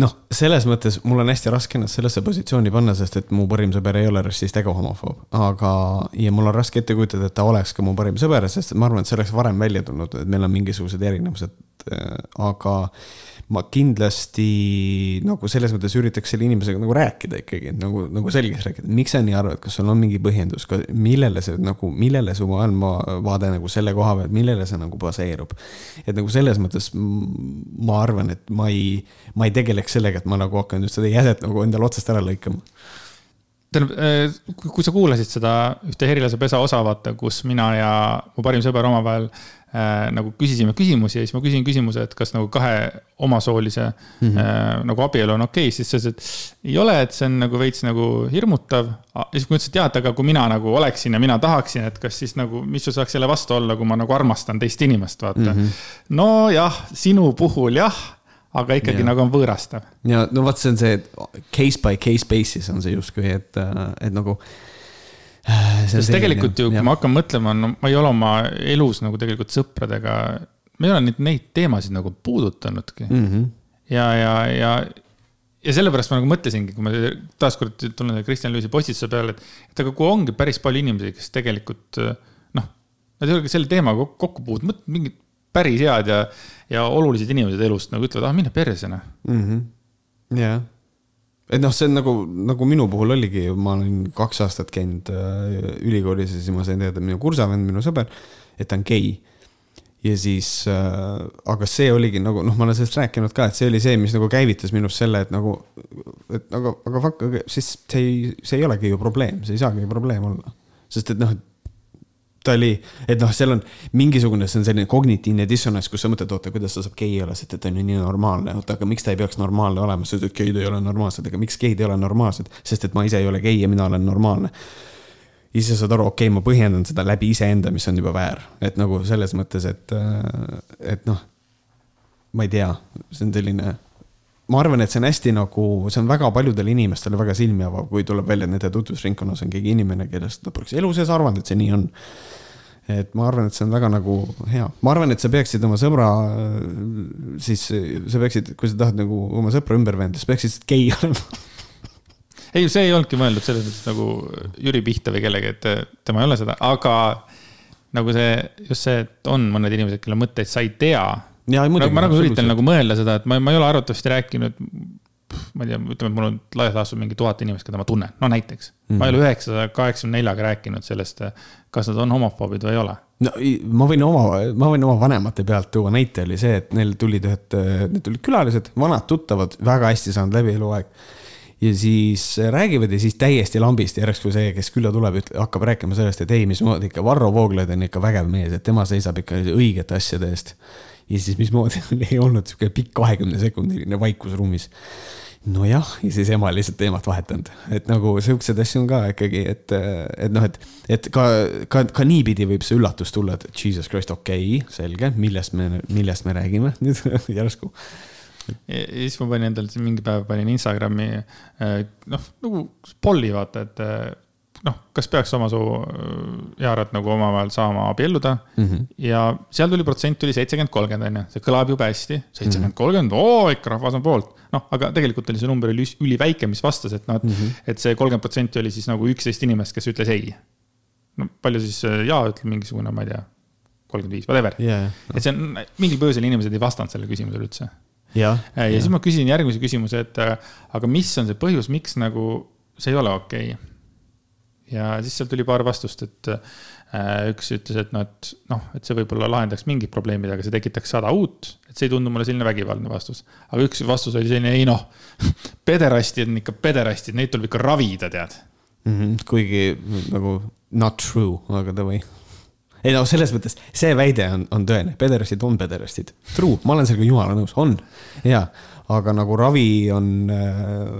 noh, selles mõttes mul on hästi raske ennast sellesse positsiooni panna, sest et mu parim sõber ei ole rassist ega homofoob, aga, ja mul on raske ette kujutada, et ta oleks ka mu parim sõber, sest ma arvan, et see oleks varem välja tulnud, et meil on mingisugused erinevused aga ma kindlasti nagu selles mõttes üritaks selle inimesega nagu rääkida ikkagi nagu, nagu selgeks rääkida, miks sa nii arvad, kas sul on mingi põhjendus, millele see nagu, millele su maailmavaade nagu selle koha pealt, millele see nagu baseerub. et nagu selles mõttes ma arvan, et ma ei, ma ei tegeleks sellega, et ma nagu hakkan just seda jäset nagu endale otsast ära lõikama tähendab, äh, kui sa kuulasid seda ühte Herilase pesa osa, vaata, kus mina ja mu parim sõber omavahel äh, nagu küsisime küsimusi ja siis ma küsin küsimuse, et kas nagu kahe omasoolise mm -hmm. äh, nagu abielu on okei okay,, siis sa ütlesid, et ei ole, et see on nagu veits nagu hirmutav. ja siis ma ütlesin, et jah, et aga kui mina nagu oleksin ja mina tahaksin, et kas siis nagu, mis sul saaks selle vastu olla, kui ma nagu armastan teist inimest, vaata mm. -hmm. nojah, sinu puhul jah aga ikkagi ja. nagu on võõrastav. ja no vot, see on see case by case basis on see justkui, et, et nagu. Äh, sest tegelikult ju, kui ma hakkan mõtlema, no ma ei ole oma elus nagu tegelikult sõpradega, ma ei ole neid, neid teemasid nagu puudutanudki mm. -hmm. ja, ja, ja, ja sellepärast ma nagu mõtlesingi, kui ma taaskord tulen Kristjan Lüüsi postituse peale, et, et aga kui ongi päris palju inimesi, kes tegelikult noh, nad ei ole selle teemaga kokku puutunud, mingid päris head ja, ja olulised inimesed elust nagu ütlevad, ah mine perse noh. Mm -hmm.. jah, et noh, see on nagu, nagu minu puhul oligi ju, ma olen kaks aastat käinud äh, ülikoolis ja siis ma sain teada, minu kursavend, minu sõber, et ta on gei. Ja siis äh,, aga see oligi nagu noh, ma olen sellest rääkinud ka, et see oli see, mis nagu käivitas minus selle, et nagu, et aga, aga fuck, siis see ei, see ei olegi ju probleem, see ei saagi probleem olla. sest et noh, et ta oli, et noh, seal on mingisugune, see on selline kognitiivne dissonants, kus sa mõtled, oota, kuidas ta saab gei olla, sest et ta on ju nii normaalne, oota, aga miks ta ei peaks normaalne olema, sa ütled, geid ei ole normaalsed, aga miks geid ei ole normaalsed, sest et ma ise ei ole gei ja mina olen normaalne. ja siis sa saad aru, okei okay,, ma põhjendan seda läbi iseenda, mis on juba väär, et nagu selles mõttes, et, et noh, ma ei tea, see on selline ma arvan, et see on hästi nagu, see on väga paljudele inimestele väga silmi avav, kui tuleb välja, et nende tutvusringkonnas on keegi inimene, kellest nad poleks elu sees arvanud, et see nii on. et ma arvan, et see on väga nagu hea, ma arvan, et sa peaksid oma sõbra, siis sa peaksid, kui sa tahad nagu oma sõpra ümber veenda, siis peaksid gei olema ei, see ei olnudki mõeldud selles mõttes nagu Jüri Pihta või kellegi, et tema ei ole seda, aga nagu see, just see, et on mõned inimesed, kelle mõtteid sa ei tea Muidugi, ma nagu üritan nagu mõelda seda, et ma, ma ei ole arvatavasti rääkinud, ma ei tea, ütleme, et mul on laias laastus mingi tuhat inimest, keda ma tunnen, no näiteks. Mm.. ma ei ole üheksasaja kaheksakümne neljaga rääkinud sellest, kas nad on homofoobid või ei ole. no ma võin oma, ma võin oma vanemate pealt tuua näite, oli see, et neil tulid ühed, need tulid külalised, vanad tuttavad, väga hästi saanud läbi eluaeg. Ja siis räägivad ja siis täiesti lambist järsku see, kes külla tuleb, hakkab rääkima sellest, et ei, mismoodi ikka Varro Vooglaid on ikka vägev mees, et tema seisab ikka õigete asjade eest ja siis mismoodi ei olnud sihuke pikk kahekümne sekundiline vaikus ruumis. nojah, ja siis ema lihtsalt teemat vahetanud, et nagu siukseid asju on ka ikkagi, et, et noh, et, et ka, ka, ka niipidi võib see üllatus tulla, et jesus christ, okei okay,, selge, millest me, millest me räägime nüüd järsku ja siis ma panin endale mingi päev panin Instagrami noh, nagu polli vaata, et noh, kas peaks sama soo jaarad nagu omavahel saama abielluda mm. -hmm. ja seal tuli protsent tuli seitsekümmend, kolmkümmend on ju, see kõlab jube hästi, seitsekümmend, kolmkümmend, oo ikka rahvas on poolt. noh, aga tegelikult oli see number oli üliväike, mis vastas, et noh, et mm, -hmm. et see kolmkümmend protsenti oli siis nagu üksteist inimest, kes ütles ei. no palju siis jaa ütleb mingisugune, ma ei tea, kolmkümmend viis, whatever yeah,. No. et see on, mingil põhjusel inimesed ei vastanud sellele küsimusele üldse. ja, ja, ja siis ma küsin järgmise küsimuse, et aga mis on see põhjus, miks nagu see ei ole okei okay? Ja siis seal tuli paar vastust, et äh, üks ütles, et noh, et noh, et see võib-olla lahendaks mingid probleemid, aga see tekitaks sada uut. et see ei tundu mulle selline vägivaldne vastus. aga üks vastus oli selline, ei noh, pederastid on ikka pederastid, neid tuleb ikka ravida, tead mm. -hmm, kuigi nagu not true, aga davai ei no selles mõttes see väide on, on tõene, pederastid on pederastid. True, ma olen sellega jumala nõus, on. ja, aga nagu ravi on äh,,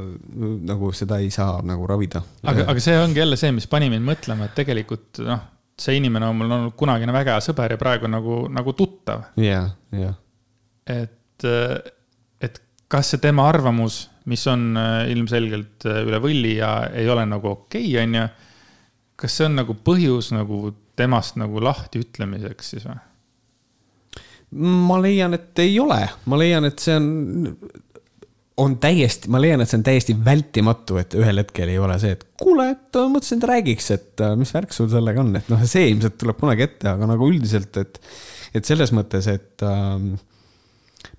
nagu seda ei saa nagu ravida. aga, aga see ongi jälle see, mis pani mind mõtlema, et tegelikult noh, see inimene on mul olnud kunagine väga hea sõber ja praegu nagu, nagu tuttav. jah, jah. et, et kas see tema arvamus, mis on äh, ilmselgelt äh, üle võlli ja ei ole nagu okei okay,, on ju. kas see on nagu põhjus nagu temast nagu lahti ütlemiseks siis või? Ma leian, et ei ole, ma leian, et see on, on täiesti, ma leian, et see on täiesti vältimatu, et ühel hetkel ei ole see, et kuule, et mõtlesin, et räägiks, et äh, mis värk sul sellega on, et noh, see ilmselt tuleb kunagi ette, aga nagu üldiselt, et, et selles mõttes, et ähm,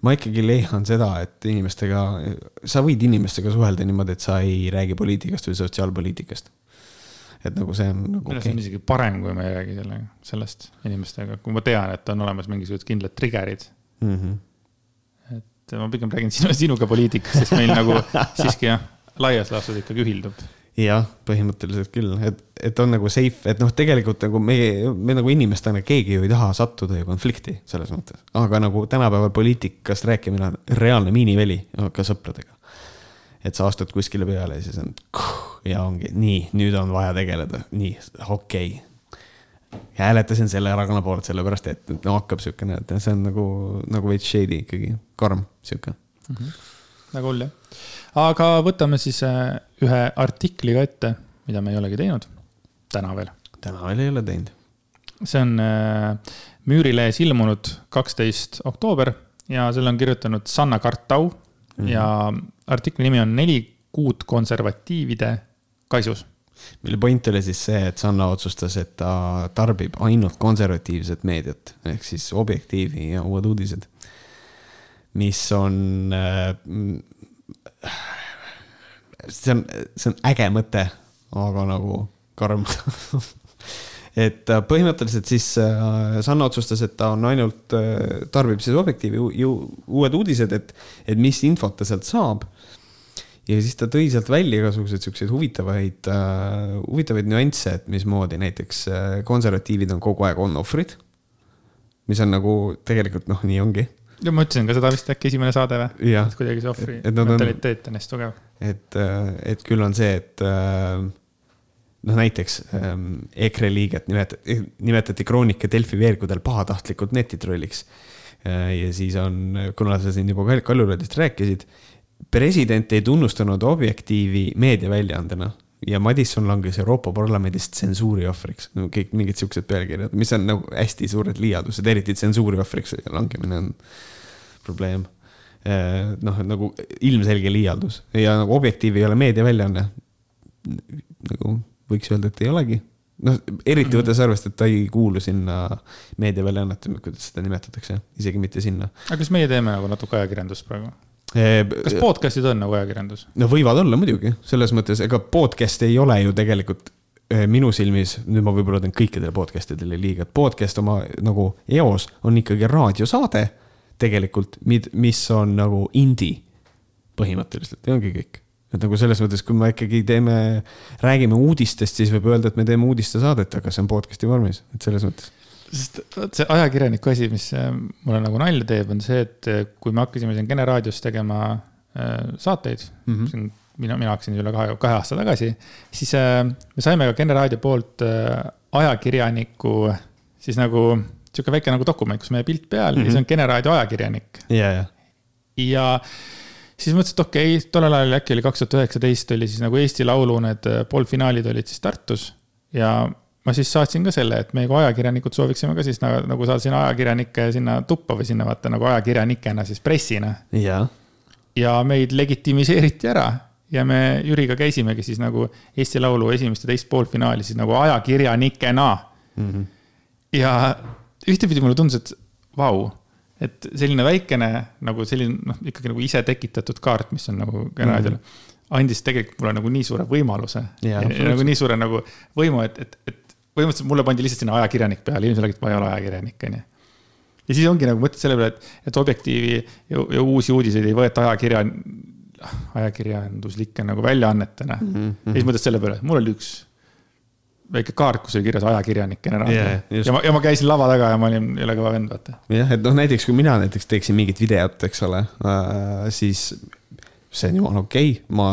ma ikkagi leian seda, et inimestega, sa võid inimestega suhelda niimoodi, et sa ei räägi poliitikast või sotsiaalpoliitikast. Et nagu see on nagu. minu arust okay. on isegi parem, kui ma ei räägi sellega, sellest inimestega, kui ma tean, et on olemas mingisugused kindlad trigger'id mm. -hmm. et ma pigem räägin sinu, sinuga poliitikast, sest meil nagu siiski jah, laias laastus ikkagi ühildub jah, põhimõtteliselt küll, et, et on nagu safe, et noh, tegelikult nagu meie, me nagu inimestena keegi ju ei taha sattuda ju konflikti selles mõttes. aga nagu tänapäeval poliitikast rääkimine on reaalne miiniväli ka sõpradega. Et sa astud kuskile peale ja siis on ja ongi nii, nüüd on vaja tegeleda, nii, okei okay. hääletasin selle erakonna poolt, sellepärast et no hakkab siukene, et see on nagu, nagu veits shady ikkagi, karm sihuke mm. -hmm. väga hull jah aga võtame siis äh, ühe artikli ka ette, mida me ei olegi teinud täna veel. täna veel ei ole teinud. see on äh, Müürilehes ilmunud kaksteist oktoober ja selle on kirjutanud Sanna Kartau mm -hmm. ja artikli nimi on Neli kuud konservatiivide kaisus mille point oli siis see, et Sanna otsustas, et ta tarbib ainult konservatiivset meediat ehk siis Objektiivi ja Uued Uudised. mis on äh, see on, see on äge mõte, aga nagu karm et äh, põhimõtteliselt siis äh, Sanna otsustas, et ta on ainult, äh, tarbib siis Objektiivi ju uued uudised, et, et mis infot ta sealt saab. Ja siis ta tõi sealt välja igasuguseid siukseid huvitavaid uh,, huvitavaid nüansse, et mismoodi näiteks konservatiivid on kogu aeg on-off'rid. mis on nagu tegelikult noh, nii ongi ja ma ütlesin ka seda vist äkki esimene saade või? et kuidagi see ohvri mentaliteet on hästi tugev. et, äh, et küll on see, et äh, noh, näiteks ähm, EKRE liiget nimetati, nimetati Kroonika Delfi veergudel pahatahtlikult netitrolliks. Äh, ja siis on, kuna sa siin juba Kaljulaidist rääkisid, president ei tunnustanud Objektiivi meediaväljaandena ja Madisson langes Euroopa Parlamendis tsensuuri ohvriks no,. kõik mingid siuksed pealkirjad, mis on nagu hästi suured liialdused, eriti tsensuuri ohvriks langemine on probleem. Eh, noh, nagu ilmselge liialdus ja nagu Objektiiv ei ole meediaväljaanne. nagu võiks öelda, et ei olegi. noh, eriti võttes arvesse, et ta ei kuulu sinna meediaväljaannet, kuidas seda nimetatakse, isegi mitte sinna. aga kas meie teeme nagu natuke ajakirjandust praegu? Kas podcast'id on nagu ajakirjandus? no võivad olla muidugi, selles mõttes, ega podcast ei ole ju tegelikult minu silmis, nüüd ma võib-olla teen kõikidele podcast idele liiga, et podcast oma nagu eos on ikkagi raadiosaade tegelikult, mis on nagu indie põhimõtteliselt ja ongi kõik. et nagu selles mõttes, kui me ikkagi teeme, räägime uudistest, siis võib öelda, et me teeme uudistesaadet, aga see on podcast'i vormis, et selles mõttes sest vot see ajakirjaniku asi, mis äh, mulle nagu nalja teeb, on see, et äh, kui me hakkasime siin Kene raadios tegema äh, saateid mm, -hmm. siin mina, mina hakkasin üle kahe, kahe aasta tagasi, siis me saime ka Kene raadio poolt ajakirjaniku siis nagu sihuke väike nagu dokument, kus meie pilt peal mm -hmm. ja mhm. see on Kene raadio ajakirjanik yeah,. Yeah. ja siis mõtlesin, et okei okay,, tollel ajal äkki oli kaks tuhat üheksateist oli siis nagu Eesti Laulu need poolfinaalid olid siis Tartus. ja ma siis saatsin ka selle, et meie kui ajakirjanikud sooviksime ka siis nagu, nagu saada sinna ajakirjanikke sinna tuppa või sinna vaata nagu ajakirjanikena siis pressina. ja, ja meid legitimiseeriti ära ja me Jüriga käisimegi siis nagu Eesti Laulu esimest ja teist poolfinaali siis nagu ajakirjanikena mm. -hmm. ja ühtepidi mulle tundus, et vau, et selline väikene nagu selline noh, ikkagi nagu ise tekitatud kaart, mis on nagu raadiol mm. -hmm. andis tegelikult mulle nagu nii suure võimaluse ja, ja nagu nii suure nagu võimu, et, et, et põhimõtteliselt mulle pandi lihtsalt sinna ajakirjanik peale, ilmselgelt ma ei ole ajakirjanik, onju. ja siis ongi nagu mõtted selle peale, et, et Objektiivi ja, ja uusi uudiseid ei võeta ajakirja, ajakirjanduslike nagu väljaannetena mm. -hmm. ja siis mõtled selle peale, mul oli üks väike kaart, kus oli kirjas ajakirjanik generaalne yeah,. ja ma, ja ma käisin lava taga ja ma olin jõle kõva vend, vaata. jah, et noh, näiteks kui mina näiteks teeksin mingit videot, eks ole äh,, siis see on jumala okei okay., ma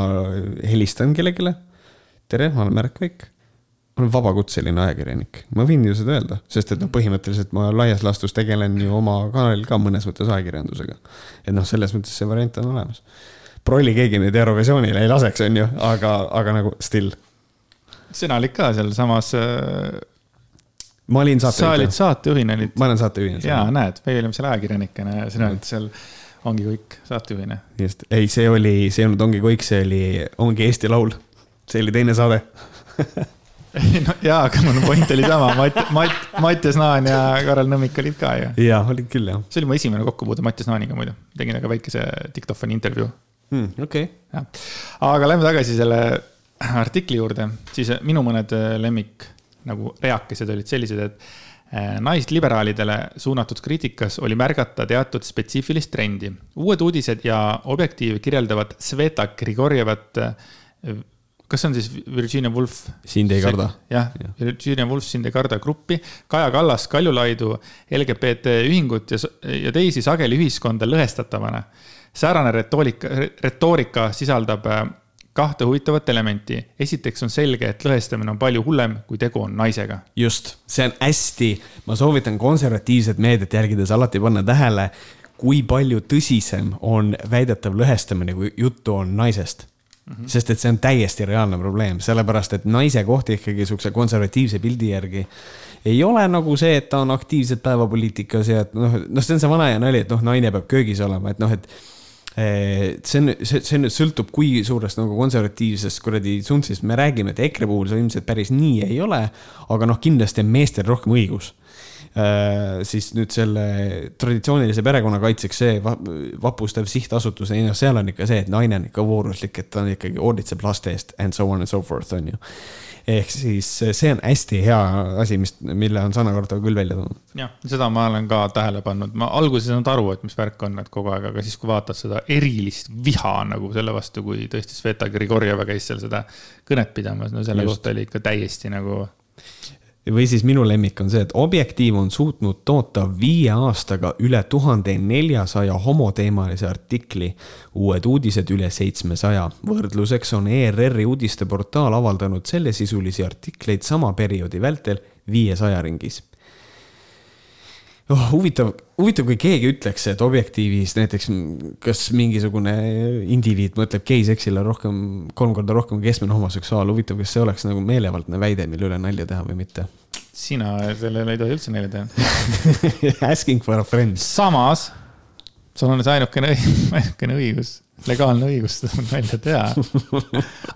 helistan kellelegi. tere, ma olen Märt Kõik. Ma olen vabakutseline ajakirjanik, ma võin ju seda öelda, sest et noh, põhimõtteliselt ma laias laastus tegelen ju oma kanalil ka mõnes mõttes ajakirjandusega. et noh, selles mõttes see variant on olemas. Prolli keegi nüüd Eurovisioonile ei laseks, on ju, aga, aga nagu still sina olid ka sealsamas äh, ma olin saatejuht. sa olid saatejuhina olid. ma olen saatejuhina. ja näed, meie olime seal ajakirjanikena ja sina olid seal Ongi kõik saatejuhina. just, ei, see oli, see ei olnud Ongi kõik, see oli Ongi Eesti Laul. see oli teine saade no jaa, aga mul point oli sama, Matt, Matt, Mattias Naan ja Karel Nõmmik olid ka ju. jaa, olid küll jah. see oli mu esimene kokkupuude Mattias Naaniga muidu, tegin temaga väikese diktofoni intervjuu hmm,. okei okay.. aga lähme tagasi selle artikli juurde, siis minu mõned lemmik nagu reakesed olid sellised, et Äh, naisliberaalidele suunatud kriitikas oli märgata teatud spetsiifilist trendi. uued uudised ja Objektiiv kirjeldavad Sveta Grigorjevat, äh, kas see on siis Virginia Woolf? sind ei karda. jah ja., Virginia Woolf sind ei karda gruppi, Kaja Kallas, Kaljulaidu, LGBT ühingut ja, ja teisi sageli ühiskonda lõhestatavana. säärane retoorika, retoorika sisaldab äh, kahte huvitavat elementi. esiteks on selge, et lõhestamine on palju hullem, kui tegu on naisega. just, see on hästi, ma soovitan konservatiivset meediat jälgides alati panna tähele, kui palju tõsisem on väidetav lõhestamine, kui juttu on naisest mm. -hmm. sest et see on täiesti reaalne probleem, sellepärast et naise koht ikkagi sihukese konservatiivse pildi järgi ei ole nagu see, et ta on aktiivselt päevapoliitikas ja et noh, noh, see on see vana hea nali, et noh, naine peab köögis olema, et noh, et see on, see, see nüüd sõltub, kui suurest nagu konservatiivsest kuradi tsunftsist me räägime, et EKRE puhul see ilmselt päris nii ei ole. aga noh, kindlasti on meestel rohkem õigus. Siis nüüd selle traditsioonilise perekonna kaitseks see vapustav sihtasutus, ei noh, seal on ikka see, et naine on ikka vooruslik, et ta on ikkagi hoolitseb laste eest and so on and so forth, on ju. Ehk siis see on hästi hea asi, mis, mille on Sanna Karto küll välja toonud. jah, seda ma olen ka tähele pannud, ma alguses ei saanud aru, et mis värk on, et kogu aeg, aga siis, kui vaatad seda erilist viha nagu selle vastu, kui tõesti Sveta Grigorjeva käis seal seda kõnet pidamas, no selle kohta oli ikka täiesti nagu või siis minu lemmik on see, et Objektiiv on suutnud toota viie aastaga üle tuhande neljasaja homoteemalise artikli, uued uudised üle seitsmesaja. võrdluseks on ERR-i uudisteportaal avaldanud sellesisulisi artikleid sama perioodi vältel viiesaja ringis oh, huvitav, huvitav, kui keegi ütleks, et Objektiivis näiteks, kas mingisugune indiviid mõtleb geiseksile rohkem, kolm korda rohkem kui keskmine homoseksuaal, huvitav, kas see oleks nagu meelevaldne väide, mille üle nalja teha või mitte? Sina sellele ei tohi üldse nalja teha Asking for a friend. samas, sul on see ainukene, ainukene õigus legaalne õigus seda nalja teha.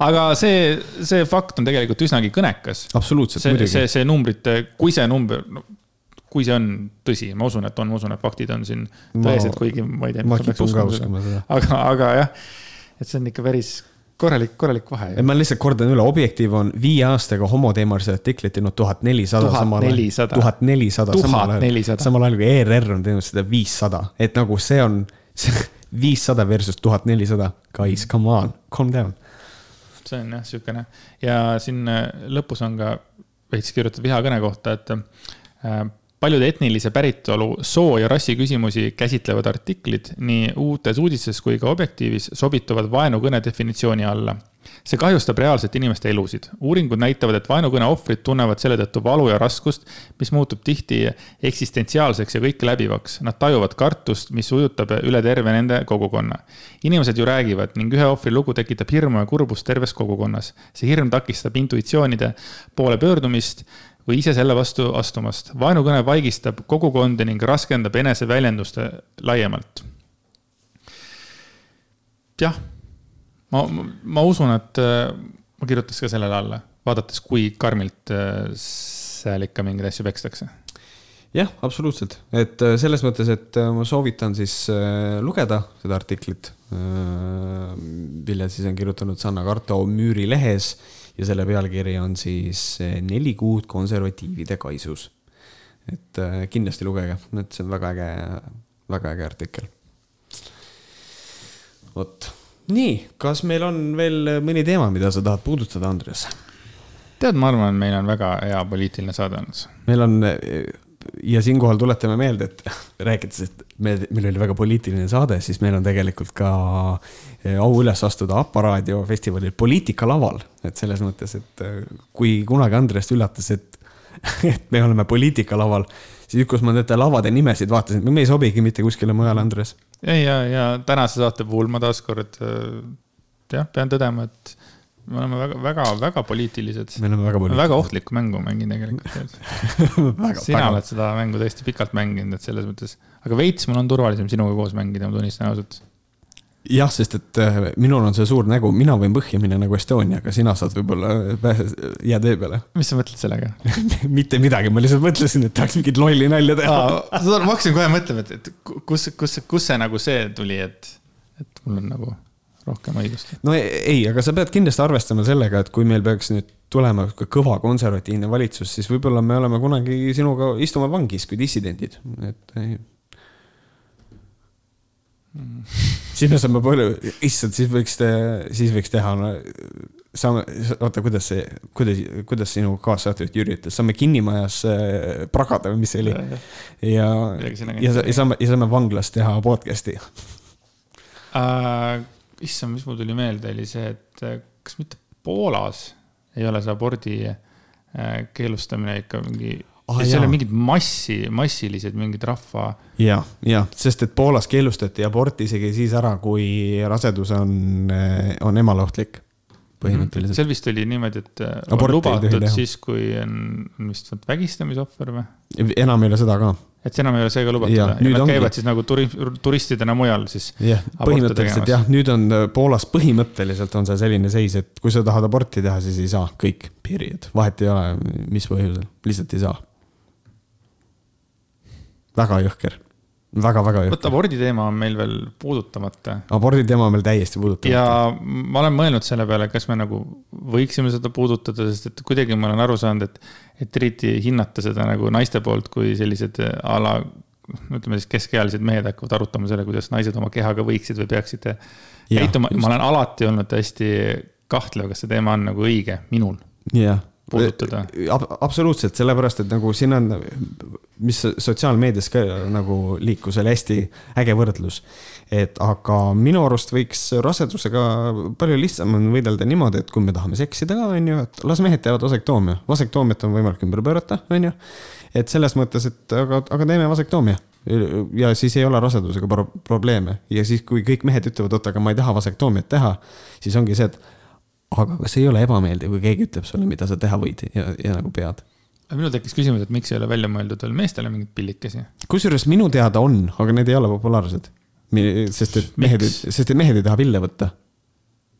aga see, see fakt on tegelikult üsnagi kõnekas. absoluutselt, muidugi. see, see numbrite, kui see number no,, kui see on tõsi, ma usun, et on, ma usun, et faktid on siin tõesed, kuigi ma ei tea. ma kipun ka uskuma seda. aga, aga jah, et see on ikka päris korralik, korralik vahe. ma lihtsalt kordan üle, Objektiiv on viie aastaga homoteemalisi artikleid teinud tuhat nelisada. tuhat nelisada. tuhat nelisada. tuhat nelisada. samal ajal kui ERR on teinud seda viissada, et nagu see on viissada versus tuhat nelisada. Guys, come on, calm down. see on jah, sihukene ja siin äh, lõpus on ka veits kirjutatud vihakõne kohta, et äh, paljud etnilise päritolu, soo ja rassi küsimusi käsitlevad artiklid nii uutes uudistes kui ka Objektiivis sobituvad vaenukõne definitsiooni alla. see kahjustab reaalselt inimeste elusid. uuringud näitavad, et vaenukõne ohvrid tunnevad selle tõttu valu ja raskust, mis muutub tihti eksistentsiaalseks ja kõike läbivaks. Nad tajuvad kartust, mis ujutab üle terve nende kogukonna. inimesed ju räägivad ning ühe ohvri lugu tekitab hirmu ja kurbust terves kogukonnas. see hirm takistab intuitsioonide poole pöördumist või ise selle vastu astumast. vaenukõne vaigistab kogukondi ning raskendab eneseväljendust laiemalt. jah, ma, ma usun, et äh, ma kirjutaks ka sellele alla, vaadates, kui karmilt äh, seal ikka mingeid asju pekstakse jah, absoluutselt, et äh, selles mõttes, et ma soovitan siis lugeda seda artiklit, mille siis on kirjutanud Sanna Karto Müüri lehes ja selle pealkiri on siis eh, Neli kuud konservatiivide kaisus. et eh, kindlasti lugege, et see on väga äge, väga äge artikkel. vot, nii, kas meil on veel mõni teema, mida sa tahad puudutada, Andres? tead, ma arvan, meil on väga hea poliitiline saade olnud. meil on eh, ja siinkohal tuletame meelde, et rääkides, et me, meil oli väga poliitiline saade, siis meil on tegelikult ka au üles astuda Appa raadio festivalil poliitikalaval. et selles mõttes, et eh, kui kunagi Andrest üllatas, et, et me oleme poliitikalaval, siis kus ma nende lavade nimesid vaatasin, me ei sobigi mitte kuskile mujale, Andres. ei, ja, ja tänase saate puhul ma taaskord eh, jah, pean tõdema, et me oleme väga, väga, väga poliitilised. me oleme väga poliitilised. väga ohtlikku mängu mängin tegelikult sina oled seda mängu tõesti pikalt mänginud, et selles mõttes, aga veits mul on turvalisem sinuga koos mängida, ma tunnistan ausalt. Jah, sest et äh, minul on see suur nägu, mina võin põhja minna nagu Estonia, aga sina saad võib-olla pääse, jää tee peale. mis sa mõtled sellega mitte midagi, ma lihtsalt mõtlesin, et tahaks mingit lolli nalja teha. ma hakkasin kohe mõtlema, et, et kus, kus, kus see nagu see tuli, et, et mul on nagu rohkem õigust. no ei, aga sa pead kindlasti arvestama sellega, et kui meil peaks nüüd tulema kõva konservatiivne valitsus, siis võib-olla me oleme kunagi sinuga istuma vangis kui dissidendid, et ei sinna saame palju, issand, siis võiks, siis võiks teha no,, saame, oota, kuidas see, kuidas, kuidas sinu kaassaatejuht Jüri ütles, saame kinnimajas äh, pragada või mis see oli. ja, ja, ja, ja saame, ja saame vanglas teha podcast'i uh,. issand, mis mul tuli meelde, oli see, et äh, kas mitte Poolas ei ole see abordi keelustamine ikka mingi ah,, seal on mingid massi, massilised mingid rahva. ja, ja, sest et Poolas keelustati abort isegi siis ära, kui rasedus on, äh, on emalohtlik põhimõtteliselt. seal vist oli niimoodi, et äh, on lubatud siis, kui on, on vist vagistamisohver või? enam ei ole seda ka et see enam ei ole seega lubatud ja, ja nad ongi... käivad siis nagu turi-, turistidena mujal siis. jah, põhimõtteliselt jah, nüüd on äh, Poolas põhimõtteliselt on see selline seis, et kui sa tahad aborti teha, siis ei saa, kõik, period, vahet ei ole, mis põhjusel, lihtsalt ei saa. Väga jõhker väga-väga vot abordi teema on meil veel puudutamata. abordi teema on meil täiesti puudutamata. ja ma olen mõelnud selle peale, kas me nagu võiksime seda puudutada, sest et kuidagi ma olen aru saanud, et, et eriti hinnata seda nagu naiste poolt kui sellised a la, ütleme siis keskealised mehed hakkavad arutama selle, kuidas naised oma kehaga võiksid või peaksid käituma. ma olen alati olnud hästi kahtlev, kas see teema on nagu õige minul. jah puudutada Ab. absoluutselt, sellepärast et nagu siin on, mis sotsiaalmeedias ka nagu liikus, oli hästi äge võrdlus. et aga minu arust võiks rasedusega palju lihtsam on võidelda niimoodi, et kui me tahame seksida ka, on ju, et las mehed teevad vasektoomia, vasektoomiat on võimalik ümber pöörata, on ju. et selles mõttes, et aga, aga teeme vasektoomia ja siis ei ole rasedusega pro probleeme ja siis, kui kõik mehed ütlevad, oot, aga ma ei taha vasektoomiat teha, siis ongi see, et aga kas ei ole ebameeldiv, kui keegi ütleb sulle, mida sa teha võid ja, ja nagu pead? minul tekkis küsimus, et miks ei ole välja mõeldud veel meestele mingeid pillikesi? kusjuures minu teada on, aga need ei ole populaarsed. sest et mehed, sest et mehed ei taha pille võtta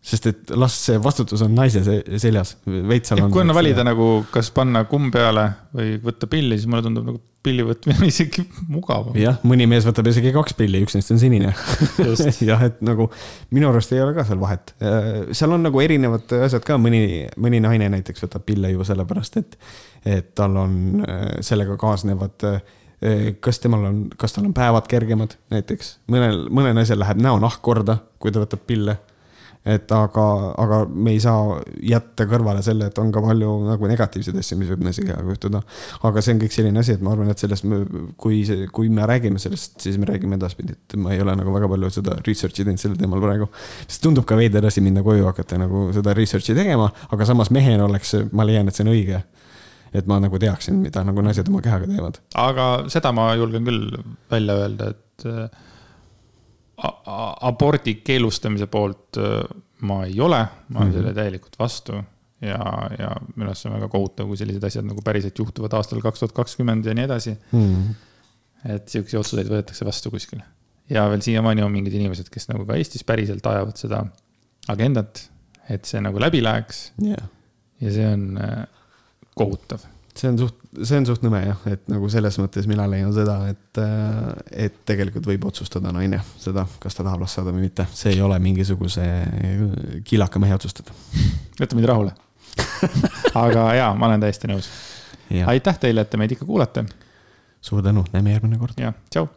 sest et las see vastutus on naise seljas, veits seal on. kui on valida nagu, kas panna kumm peale või võtta pilli, siis mulle tundub nagu pilli võtmine isegi mugavam. jah, mõni mees võtab isegi kaks pilli, üks neist on sinine jah, et nagu minu arust ei ole ka seal vahet. seal on nagu erinevad asjad ka, mõni, mõni naine näiteks võtab pille ju sellepärast, et, et tal on sellega kaasnevad kas temal on, kas tal on päevad kergemad näiteks, mõnel, mõnel naisel läheb näonahk korda, kui ta võtab pille et aga, aga me ei saa jätta kõrvale selle, et on ka palju nagu negatiivseid asju, mis võib naiskehaga juhtuda. aga see on kõik selline asi, et ma arvan, et sellest me, kui see, kui me räägime sellest, siis me räägime edaspidi, et ma ei ole nagu väga palju seda research'i teinud sellel teemal praegu. sest tundub ka veider asi minna koju hakata nagu seda research'i tegema, aga samas mehena oleks, ma leian, et see on õige et ma nagu teaksin, mida nagu naised oma kehaga teevad. aga seda ma julgen küll välja öelda, et abordi keelustamise poolt ma ei ole, ma olen mm -hmm. selle täielikult vastu ja, ja minu arust see on väga kohutav, kui sellised asjad nagu päriselt juhtuvad aastal kaks tuhat kakskümmend ja nii edasi mm. -hmm. et sihukeseid otsuseid võetakse vastu kuskil. ja veel siiamaani on mingid inimesed, kes nagu ka Eestis päriselt ajavad seda agendat, et see nagu läbi läheks yeah.. ja see on kohutav see on suht, see on suht nõme jah, et nagu selles mõttes mina leian seda, et, äh, et tegelikult võib otsustada naine seda, kas ta tahab last saada või mitte, see ei ole mingisuguse kilaka mehe otsustada. jäta mind rahule aga jaa, ma olen täiesti nõus. aitäh teile, et te meid ikka kuulate. suur tänu, näeme järgmine kord. jah, tšau